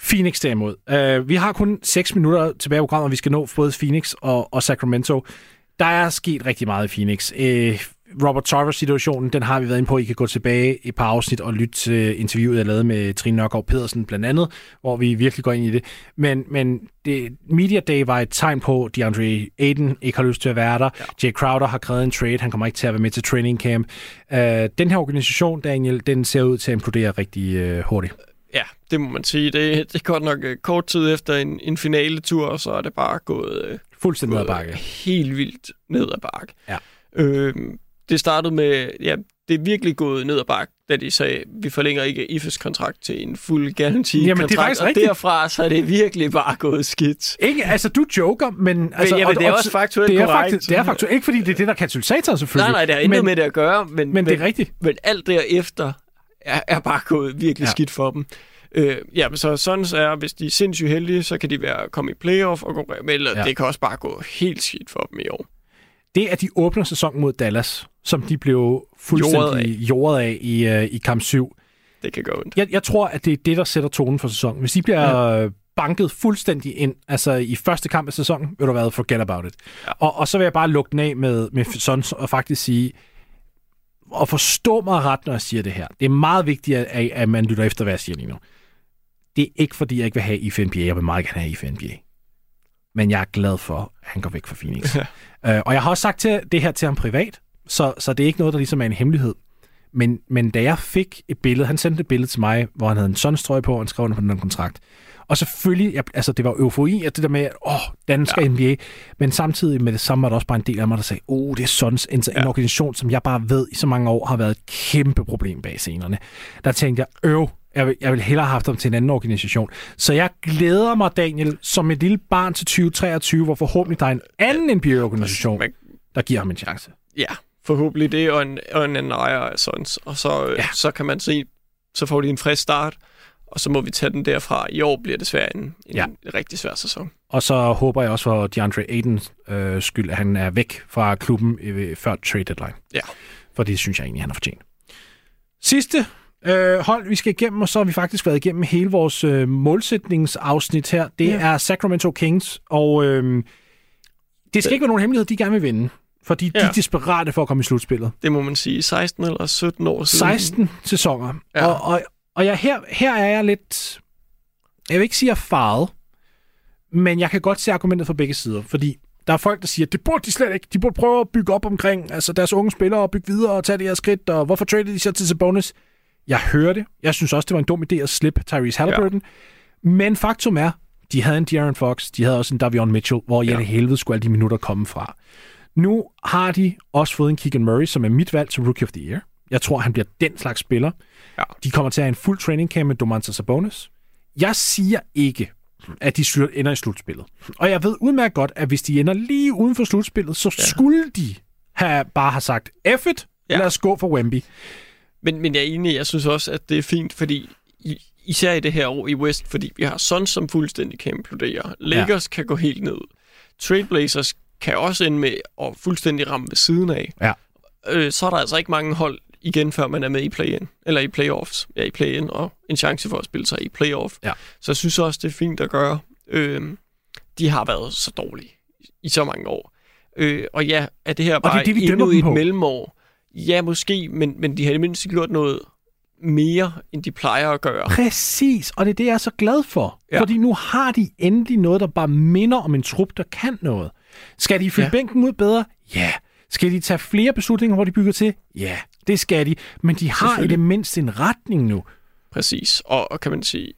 B: Phoenix derimod. Uh, vi har kun 6 minutter tilbage i programmet, og vi skal nå både Phoenix og, og Sacramento. Der er sket rigtig meget i Phoenix. Uh, Robert Tarver-situationen, den har vi været inde på. I kan gå tilbage i et par afsnit og lytte til interviewet, jeg lavede med Trine Nørgaard Pedersen blandt andet, hvor vi virkelig går ind i det. Men, men det, Media Day var et tegn på, at DeAndre Aiden ikke har lyst til at være der. Ja. Jay Crowder har krævet en trade. Han kommer ikke til at være med til training camp. Uh, den her organisation, Daniel, den ser ud til at implodere rigtig uh, hurtigt.
C: Ja, det må man sige. Det, det er godt nok uh, kort tid efter en, en finale-tur, og så er det bare gået, uh,
B: Fuldstændig ned ad bakke.
C: helt vildt ned ad bakke.
B: Ja.
C: Øh, det startede med, ja, det er virkelig gået ned ad bakke, da de sagde, vi forlænger ikke IFES kontrakt til en fuld guarantee
B: Jamen, det er
C: kontrakt,
B: faktisk
C: og
B: rigtigt.
C: derfra så er det virkelig bare gået skidt.
B: Ikke, altså, du joker, men... Altså,
C: jamen, det er også faktuelt
B: det er
C: korrekt.
B: Faktisk, det er faktuelt. Ikke fordi det er det, der er katalysatoren, selvfølgelig.
C: Nej, nej, det har intet
B: men,
C: med det at gøre, men,
B: Men det er rigtigt.
C: men alt derefter er, er bare gået virkelig
B: Ja.
C: skidt for dem. Øh, ja, men så sådan er, hvis de er sindssygt heldige, så kan de være komme i playoff og konkurrere med, eller
B: Ja.
C: det kan også bare gå helt skidt for dem i år.
B: Det, at de åbner sæsonen mod Dallas, som de blev fuldstændig jordet af, af i, uh, i kamp 7.
C: Det kan gå ondt.
B: Jeg, jeg tror, at det er det, der sætter tonen for sæsonen. Hvis de bliver ja. banket fuldstændig ind, altså i første kamp af sæsonen, vil du være forget about it. Ja. Og, og så vil jeg bare lukke den af med, med Sons og faktisk sige, og forstå mig ret, når jeg siger det her. Det er meget vigtigt, at, at man lytter efter, hvad jeg siger lige nu. Det er ikke, fordi jeg ikke vil have IFA NBA. Jeg vil meget gerne have IFA NBA. Men jeg er glad for, at han går væk fra Phoenix. uh, og jeg har også sagt til, det her til ham privat, så, så det er ikke noget, der ligesom er en hemmelighed. Men, men da jeg fik et billede, han sendte et billede til mig, hvor han havde en strøg på, og han skrev under på den kontrakt. Og selvfølgelig, jeg, altså det var eufori, at det der med, at åh, dansk ja. NBA, men samtidig med det samme var der også bare en del af mig, der sagde, åh, oh, det er sådan en, en
C: Ja.
B: organisation, som jeg bare ved i så mange år har været et kæmpe problem bag scenerne. Der tænkte jeg, øv, jeg vil, jeg vil hellere have haft dem til en anden organisation. Så jeg glæder mig, Daniel, som et lille barn til 2023, hvor forhåbentlig der er en anden NBA-organisation, der giver ham en chance.
C: Ja, forhåbentlig det, og en, og en anden ejer af Sons. Og så,
B: ja.
C: så kan man se, så får de en frisk start, og så må vi tage den derfra. I år bliver det svært en, en
B: Ja.
C: ja. rigtig svær sæson.
B: Og så håber jeg også for DeAndre Aidens øh, skyld, at han er væk fra klubben øh, før trade deadline.
C: Ja.
B: For det synes jeg egentlig, han har fortjent. Sidste øh, hold, vi skal igennem, og så har vi faktisk været igennem hele vores øh, målsætningsafsnit her. Det
C: Ja.
B: er Sacramento Kings, og øh, det skal ikke være nogen hemmelighed, de gerne vil vinde. Fordi ja. de
C: Ja.
B: er desperate for at komme i slutspillet.
C: Det må man sige. 16 eller 17 år siden.
B: 16 sæsoner.
C: Ja.
B: Og, og, og jeg, her, her er jeg lidt... Jeg vil ikke sige, at jeg er farvet, men jeg kan godt se argumentet fra begge sider, fordi der er folk, der siger, det burde de slet ikke. De burde prøve at bygge op omkring altså deres unge spillere og bygge videre og tage det her skridt, og hvorfor traded de så til Sabonis? Jeg hører det. Jeg synes også, det var en dum idé at slippe Tyrese Halliburton. Ja. Men faktum er, de havde en De'Aaron Fox, de havde også en Davion Mitchell, hvor ja.
C: Ja.
B: i helvede skulle alle de minutter komme fra. Nu har de også fået en Keegan Murray, som er mit valg som Rookie of the Year. Jeg tror, han bliver den slags spiller.
C: Ja.
B: De kommer til at have en fuld training camp med Domantas Sabonis. Jeg siger ikke, at de ender i slutspillet. Og jeg ved udmærket godt, at hvis de ender lige uden for slutspillet, så ja. skulle de have bare have sagt, F it, ja.
C: Ja.
B: lad os gå for Wemby.
C: Men, men jeg er enig, jeg synes også, at det er fint, fordi i, især i det her år i West, fordi vi har Suns, som fuldstændig kan implodere. Lakers ja. kan gå helt ned. Trailblazers kan også ende med at fuldstændig ramme ved siden af.
B: Ja.
C: Øh, så er der altså ikke mange hold igen, før man er med i play-in, eller i playoffs. Ja, i play-in, og en chance for at spille sig i playoff.
B: Ja.
C: Så jeg synes også, det er fint at gøre. Øh, de har været så dårlige i så mange år. Øh, og ja, er det her
B: det er
C: bare
B: det, vi dømmer
C: endnu et
B: på.
C: mellemår? Ja, måske, men, men de har i det mindste gjort noget mere, end de plejer at gøre.
B: Præcis, og det er det, jeg er så glad for. Ja. Fordi nu har de endelig noget, der bare minder om en trup, der kan noget. Skal de fylde. Ja. bænken ud bedre? Ja. Skal de tage flere beslutninger, hvor de bygger til? Ja, det skal de. Men de har i det mindste en retning nu.
C: Præcis. Og, og kan man sige,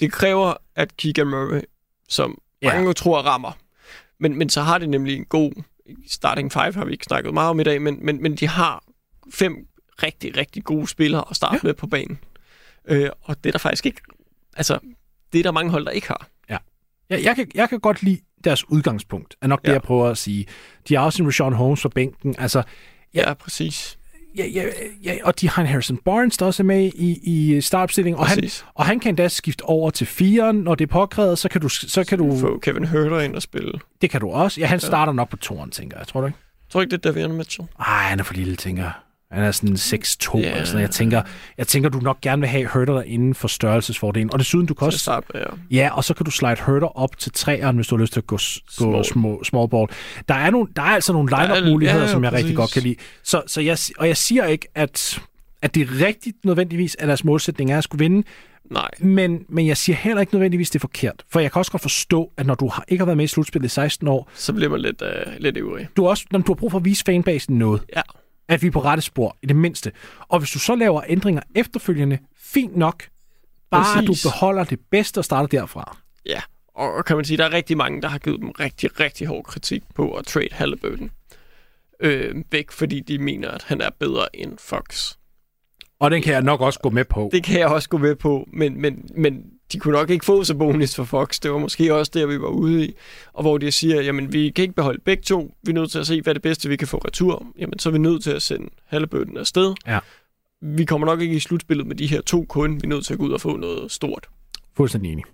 C: det kræver, at Keegan Murray, som
B: Ja.
C: ja. mange tror rammer, men, men så har det nemlig en god starting five, har vi ikke snakket meget om i dag, men, men, men de har fem rigtig, rigtig gode spillere at starte
B: Ja.
C: ja. med på banen. Øh, og det er der faktisk ikke, altså, det er der mange hold, der ikke har.
B: Jeg, jeg, kan, jeg kan godt lide deres udgangspunkt, er nok ja. det,
C: Ja.
B: jeg prøver at sige. De har også en Rashawn Holmes på bænken. Altså, Ja.
C: Ja, ja præcis.
B: Ja, ja, ja, og de har en Harrison Barnes, der også er med i, i startopstillingen. Og han, og han kan endda skifte over til firen, når det er påkrævet, så kan du, så kan du
C: Få Kevin Herter ind og spille.
B: det kan du også. Ja, han starter nok på toren, tænker jeg. Tror du ikke?
C: Tror ikke, det er Davion Mitchell?
B: Ej, han er for lille, tænker jeg. Han er sådan 6'2
C: Ja.
B: yeah. sådan. Jeg tænker, jeg tænker, du nok gerne vil have Hurter inden for størrelsesfordelen. Og desuden, du kan også...
C: starte med, ja.
B: Ja, og så kan du slide Hurter op til træeren, hvis du har lyst til at gå, s- gå
C: Small.
B: small. small ball. Der er, nogle, der er altså nogle
C: er-
B: line-up-muligheder,
C: ja, ja,
B: som jeg rigtig
C: præcis.
B: godt kan lide. Så, så jeg, og jeg siger ikke, at, at det er rigtigt nødvendigvis, at deres målsætning er at skulle vinde,
C: Nej.
B: men, men jeg siger heller ikke nødvendigvis, det er forkert. For jeg kan også godt forstå, at når du har, ikke har været med i slutspillet i 16 år,
C: Så bliver man lidt, øh, lidt ivrig.
B: du, også, når du har brug for at vise fanbasen noget.
C: Ja.
B: At vi er på rette spor, i det mindste. Og hvis du så laver ændringer efterfølgende, fint nok. Bare at du
C: Præcis.
B: beholder det bedste og starter derfra.
C: Ja, og og kan man sige, der er rigtig mange, der har givet dem rigtig, rigtig hård kritik på at trade Halliburton øh, væk, fordi de mener, at han er bedre end Fox.
B: Og den kan jeg nok også gå med på.
C: Det kan jeg også gå med på, men, men, men de kunne nok ikke få så bonus for Fox. Det var måske også der, vi var ude i. Og hvor de siger, jamen vi kan ikke beholde begge to. Vi er nødt til at se, hvad det bedste, vi kan få retur. Jamen så er vi nødt til at sende Halliburton afsted.
B: Ja.
C: Vi kommer nok ikke i slutspillet med de her to kun. Vi er nødt til at gå ud og få noget stort.
B: Fuldstændig enig.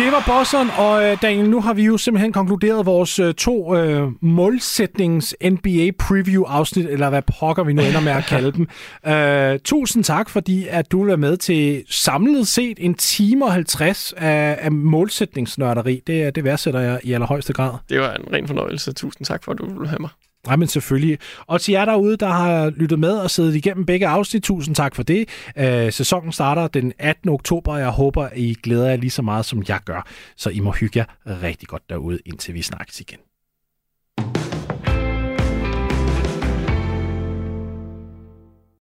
B: Det var bosseren, og øh, Daniel, nu har vi jo simpelthen konkluderet vores øh, to øh, målsætnings NBA preview afsnit, eller hvad pokker vi nu ender med at kalde dem. Øh, tusind tak, fordi at du er med til samlet set en time og 50 af, af målsætningsnørderi. Det, det værdsætter jeg i allerhøjeste grad.
C: Det var en ren fornøjelse. Tusind tak for, at du ville have mig.
B: Nej, men selvfølgelig. Og til jer derude, der har lyttet med og siddet igennem begge afsnit, tusind tak for det. Øh, sæsonen starter den 18. oktober, og jeg håber, I glæder jer lige så meget, som jeg gør. Så I må hygge jer rigtig godt derude, indtil vi snakkes igen.